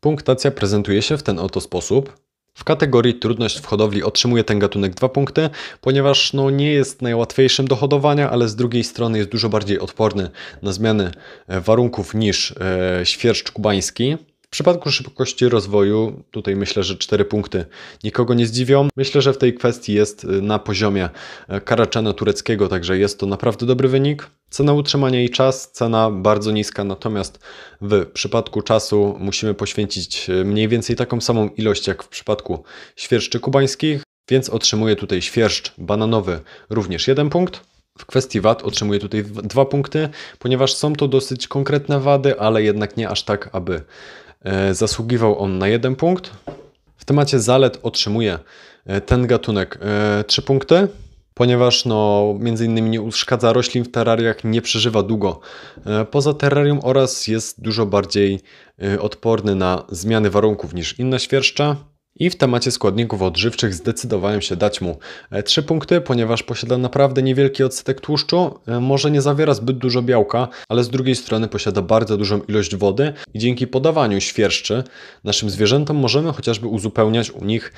Punktacja prezentuje się w ten oto sposób. W kategorii trudność w hodowli otrzymuje ten gatunek dwa punkty, ponieważ no, nie jest najłatwiejszym do hodowania, ale z drugiej strony jest dużo bardziej odporny na zmiany e, warunków niż e, świerszcz kubański. W przypadku szybkości rozwoju, tutaj myślę, że 4 punkty nikogo nie zdziwią. Myślę, że w tej kwestii jest y, na poziomie e, Karaczana tureckiego, także jest to naprawdę dobry wynik. Cena utrzymania i czas, cena bardzo niska, natomiast w przypadku czasu musimy poświęcić y, mniej więcej taką samą ilość jak w przypadku świerszczy kubańskich, więc otrzymuję tutaj świerszcz bananowy również 1 punkt. W kwestii wad otrzymuję tutaj dwa punkty, ponieważ są to dosyć konkretne wady, ale jednak nie aż tak, aby zasługiwał on na jeden punkt. W temacie zalet otrzymuje e, ten gatunek 3 e, punkty, ponieważ no, między innymi nie uszkadza roślin w terrariach, nie przeżywa długo poza terrarium oraz jest dużo bardziej odporny na zmiany warunków niż inne świerszcze. I w temacie składników odżywczych zdecydowałem się dać mu 3 punkty, ponieważ posiada naprawdę niewielki odsetek tłuszczu, może nie zawiera zbyt dużo białka, ale z drugiej strony posiada bardzo dużą ilość wody i dzięki podawaniu świerszczy naszym zwierzętom możemy chociażby uzupełniać u nich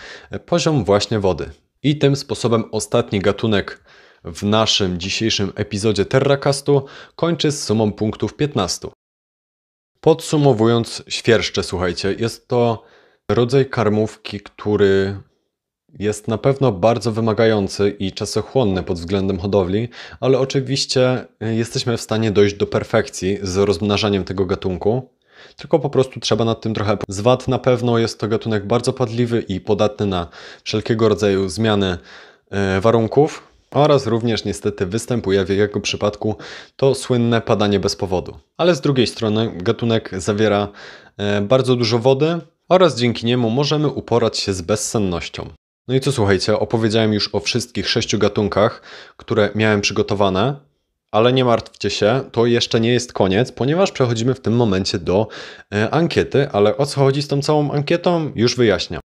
poziom właśnie wody. I tym sposobem ostatni gatunek w naszym dzisiejszym epizodzie Terracastu kończy z sumą punktów 15. Podsumowując świerszcze, słuchajcie, jest to rodzaj karmówki, który jest na pewno bardzo wymagający i czasochłonny pod względem hodowli, ale oczywiście jesteśmy w stanie dojść do perfekcji z rozmnażaniem tego gatunku. Tylko po prostu trzeba nad tym trochę. Zwad na pewno jest to gatunek bardzo padliwy i podatny na wszelkiego rodzaju zmiany e, warunków, oraz również niestety występuje w jego przypadku to słynne padanie bez powodu. Ale z drugiej strony gatunek zawiera e, bardzo dużo wody oraz dzięki niemu możemy uporać się z bezsennością. No i co słuchajcie, opowiedziałem już o wszystkich sześciu gatunkach, które miałem przygotowane, ale nie martwcie się, to jeszcze nie jest koniec, ponieważ przechodzimy w tym momencie do e, ankiety, ale o co chodzi z tą całą ankietą już wyjaśniam.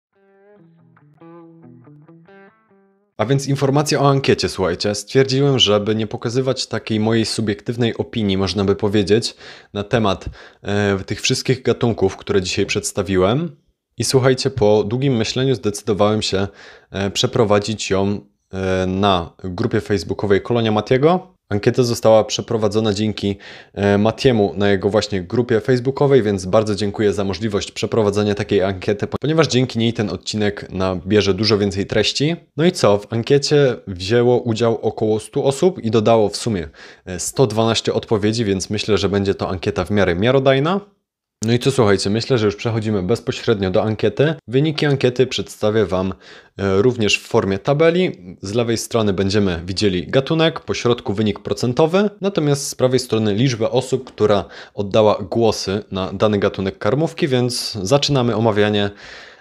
A więc informacja o ankiecie, słuchajcie. Stwierdziłem, żeby nie pokazywać takiej mojej subiektywnej opinii, można by powiedzieć, na temat e, tych wszystkich gatunków, które dzisiaj przedstawiłem. I słuchajcie, po długim myśleniu zdecydowałem się e, przeprowadzić ją e, na grupie facebookowej Kolonia Matiego. Ankieta została przeprowadzona dzięki e, Matiemu na jego właśnie grupie facebookowej, więc bardzo dziękuję za możliwość przeprowadzenia takiej ankiety, ponieważ dzięki niej ten odcinek nabierze dużo więcej treści. No i co? W ankiecie wzięło udział około 100 osób i dodało w sumie 112 e, odpowiedzi, więc myślę, że będzie to ankieta w miarę miarodajna. No i co słuchajcie, myślę, że już przechodzimy bezpośrednio do ankiety. Wyniki ankiety przedstawię Wam e, również w formie tabeli. Z lewej strony będziemy widzieli gatunek, po środku wynik procentowy, natomiast z prawej strony liczbę osób, która oddała głosy na dany gatunek karmówki, więc zaczynamy omawianie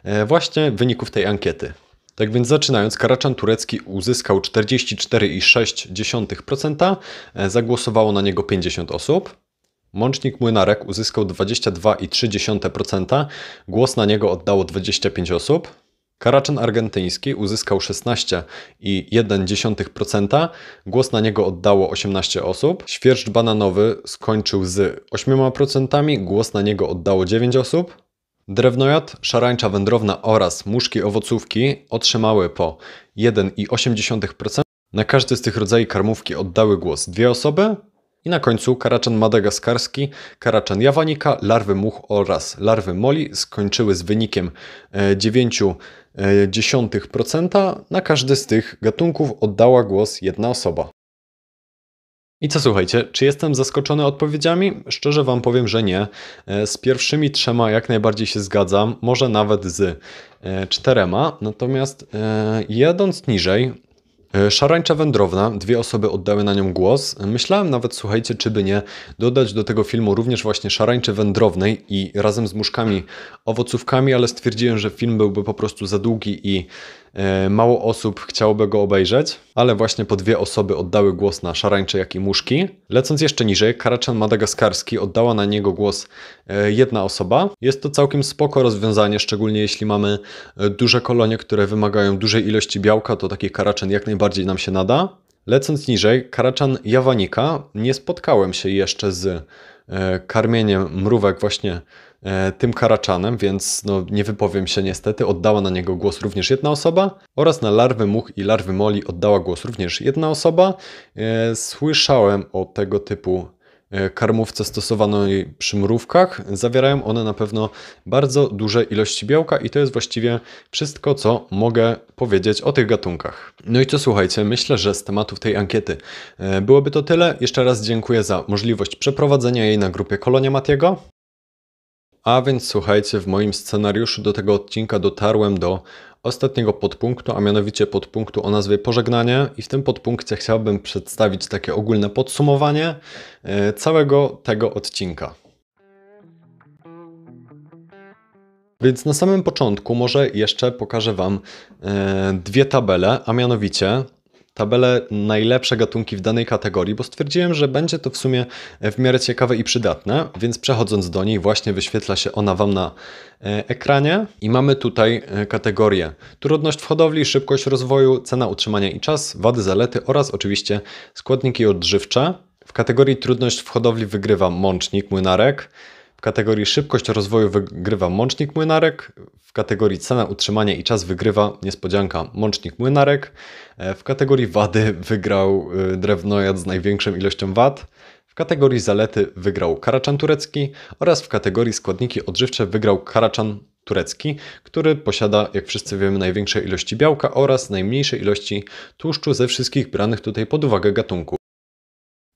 e, właśnie wyników tej ankiety. Tak więc zaczynając, Karaczan Turecki uzyskał 44,6%, e, zagłosowało na niego 50 osób. Mącznik Młynarek uzyskał 22,3%, głos na niego oddało 25 osób. Karaczan argentyński uzyskał 16,1%, głos na niego oddało 18 osób. Świerszcz bananowy skończył z 8%, głos na niego oddało 9 osób. Drewnojad, szarańcza wędrowna oraz muszki owocówki otrzymały po 1,8%. Na każdy z tych rodzajów karmówki oddały głos dwie osoby, i na końcu karaczan madagaskarski, karaczan jawanika, larwy much oraz larwy moli skończyły z wynikiem 0,9%. E, na każdy z tych gatunków oddała głos jedna osoba. I co słuchajcie, czy jestem zaskoczony odpowiedziami? Szczerze Wam powiem, że nie. E, z pierwszymi trzema jak najbardziej się zgadzam, może nawet z e, czterema. Natomiast jadąc niżej, E, szarańcza wędrowna, dwie osoby oddały na nią głos. Myślałem nawet, słuchajcie, czy by nie dodać do tego filmu również właśnie szarańczy wędrownej i razem z muszkami owocówkami, ale stwierdziłem, że film byłby po prostu za długi i E, mało osób chciałoby go obejrzeć, ale właśnie po dwie osoby oddały głos na szarańcze, jak i muszki. Lecąc jeszcze niżej, karaczan madagaskarski oddała na niego głos e, jedna osoba. Jest to całkiem spoko rozwiązanie, szczególnie jeśli mamy e, duże kolonie, które wymagają dużej ilości białka, to taki karaczan jak najbardziej nam się nada. Lecąc niżej, karaczan jawanika, nie spotkałem się jeszcze z karmieniem mrówek właśnie E, tym Karaczanem, więc no, nie wypowiem się niestety. Oddała na niego głos również jedna osoba oraz na larwy much i larwy moli oddała głos również jedna osoba. E, słyszałem o tego typu e, karmówce stosowanej przy mrówkach. Zawierają one na pewno bardzo duże ilości białka i to jest właściwie wszystko, co mogę powiedzieć o tych gatunkach. No i co słuchajcie, myślę, że z tematów tej ankiety byłoby to tyle. Jeszcze raz dziękuję za możliwość przeprowadzenia jej na grupie Kolonia Matiego. A więc słuchajcie, w moim scenariuszu do tego odcinka dotarłem do ostatniego podpunktu, a mianowicie podpunktu o nazwie pożegnanie i w tym podpunkcie chciałbym przedstawić takie ogólne podsumowanie e, całego tego odcinka. Więc na samym początku może jeszcze pokażę Wam e, dwie tabele, a mianowicie tabelę najlepsze gatunki w danej kategorii, bo stwierdziłem, że będzie to w sumie w miarę ciekawe i przydatne, więc przechodząc do niej właśnie wyświetla się ona Wam na e, ekranie i mamy tutaj e, kategorie trudność w hodowli, szybkość rozwoju, cena utrzymania i czas, wady, zalety oraz oczywiście składniki odżywcze. W kategorii trudność w hodowli wygrywa mącznik, młynarek, kategorii szybkość rozwoju wygrywa mącznik młynarek, w kategorii cena utrzymania i czas wygrywa niespodzianka mącznik młynarek, e, w kategorii wady wygrał e, drewnojad z największą ilością wad, w kategorii zalety wygrał karaczan turecki oraz w kategorii składniki odżywcze wygrał karaczan turecki, który posiada, jak wszyscy wiemy, największe ilości białka oraz najmniejsze ilości tłuszczu ze wszystkich branych tutaj pod uwagę gatunków.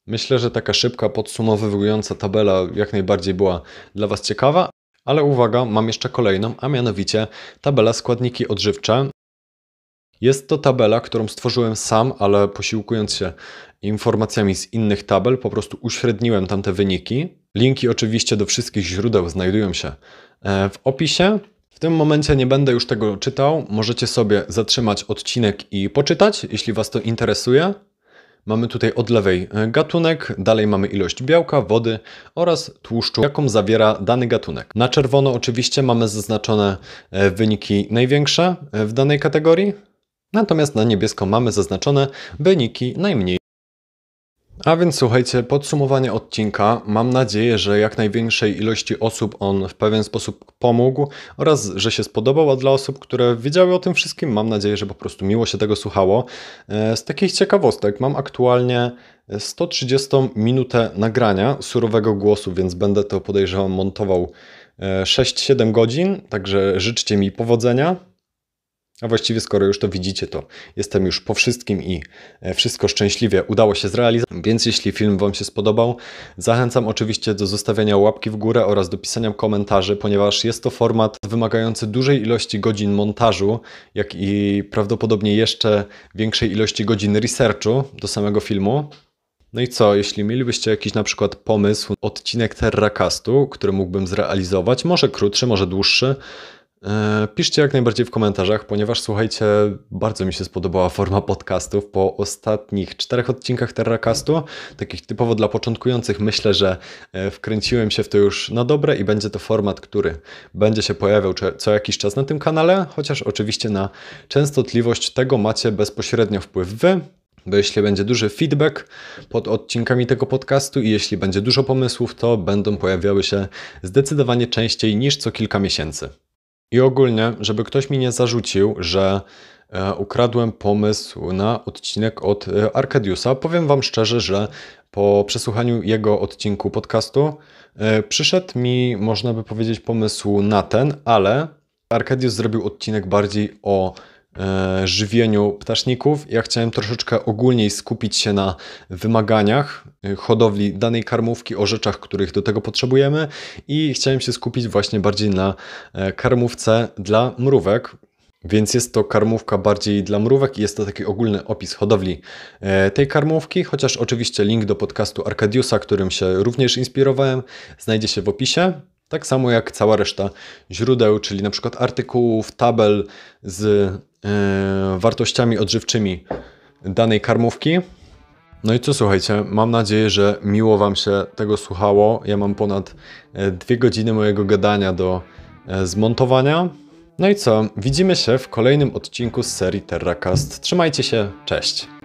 Myślę, że taka szybka, podsumowująca tabela jak najbardziej była dla Was ciekawa, ale uwaga, mam jeszcze kolejną, a mianowicie tabela składniki odżywcze. Jest to tabela, którą stworzyłem sam, ale posiłkując się informacjami z innych tabel, po prostu uśredniłem tamte wyniki. Linki oczywiście do wszystkich źródeł znajdują się e, w opisie. W tym momencie nie będę już tego czytał. Możecie sobie zatrzymać odcinek i poczytać, jeśli Was to interesuje. Mamy tutaj od lewej e, gatunek, dalej mamy ilość białka, wody oraz tłuszczu, jaką zawiera dany gatunek. Na czerwono oczywiście mamy zaznaczone e, wyniki największe w danej kategorii, natomiast na niebiesko mamy zaznaczone wyniki najmniej. A więc słuchajcie, podsumowanie odcinka. Mam nadzieję, że jak największej ilości osób on w pewien sposób pomógł oraz, że się spodobał, a dla osób, które wiedziały o tym wszystkim, mam nadzieję, że po prostu miło się tego słuchało. E, z takich ciekawostek mam aktualnie 130 minutę nagrania surowego głosu, więc będę to podejrzewam montował 6-7 e, godzin, także życzcie mi powodzenia. A właściwie, skoro już to widzicie, to jestem już po wszystkim i e, wszystko szczęśliwie udało się zrealizować. Więc jeśli film Wam się spodobał, zachęcam oczywiście do zostawiania łapki w górę oraz do pisania komentarzy, ponieważ jest to format wymagający dużej ilości godzin montażu, jak i prawdopodobnie jeszcze większej ilości godzin researchu do samego filmu. No i co, jeśli mielibyście jakiś na przykład pomysł, odcinek Terracastu, który mógłbym zrealizować, może krótszy, może dłuższy, piszcie jak najbardziej w komentarzach, ponieważ słuchajcie, bardzo mi się spodobała forma podcastów. Po ostatnich czterech odcinkach Terracastu, takich typowo dla początkujących, myślę, że e, wkręciłem się w to już na dobre i będzie to format, który będzie się pojawiał co jakiś czas na tym kanale, chociaż oczywiście na częstotliwość tego macie bezpośrednio wpływ wy, bo jeśli będzie duży feedback pod odcinkami tego podcastu i jeśli będzie dużo pomysłów, to będą pojawiały się zdecydowanie częściej niż co kilka miesięcy. I ogólnie, żeby ktoś mi nie zarzucił, że e, ukradłem pomysł na odcinek od e, Arkadiusa, powiem Wam szczerze, że po przesłuchaniu jego odcinku podcastu e, przyszedł mi, można by powiedzieć, pomysł na ten, ale Arkadius zrobił odcinek bardziej o żywieniu ptaszników. Ja chciałem troszeczkę ogólniej skupić się na wymaganiach e, hodowli danej karmówki, o rzeczach, których do tego potrzebujemy i chciałem się skupić właśnie bardziej na e, karmówce dla mrówek. Więc jest to karmówka bardziej dla mrówek i jest to taki ogólny opis hodowli tej karmówki, chociaż oczywiście link do podcastu Arkadiusa, którym się również inspirowałem, znajdzie się w opisie. Tak samo jak cała reszta źródeł, czyli na przykład artykułów, tabel z E, wartościami odżywczymi danej karmówki. No i co słuchajcie, mam nadzieję, że miło Wam się tego słuchało. Ja mam ponad e, dwie godziny mojego gadania do e, zmontowania. No i co, widzimy się w kolejnym odcinku z serii TerraCast. Trzymajcie się, cześć!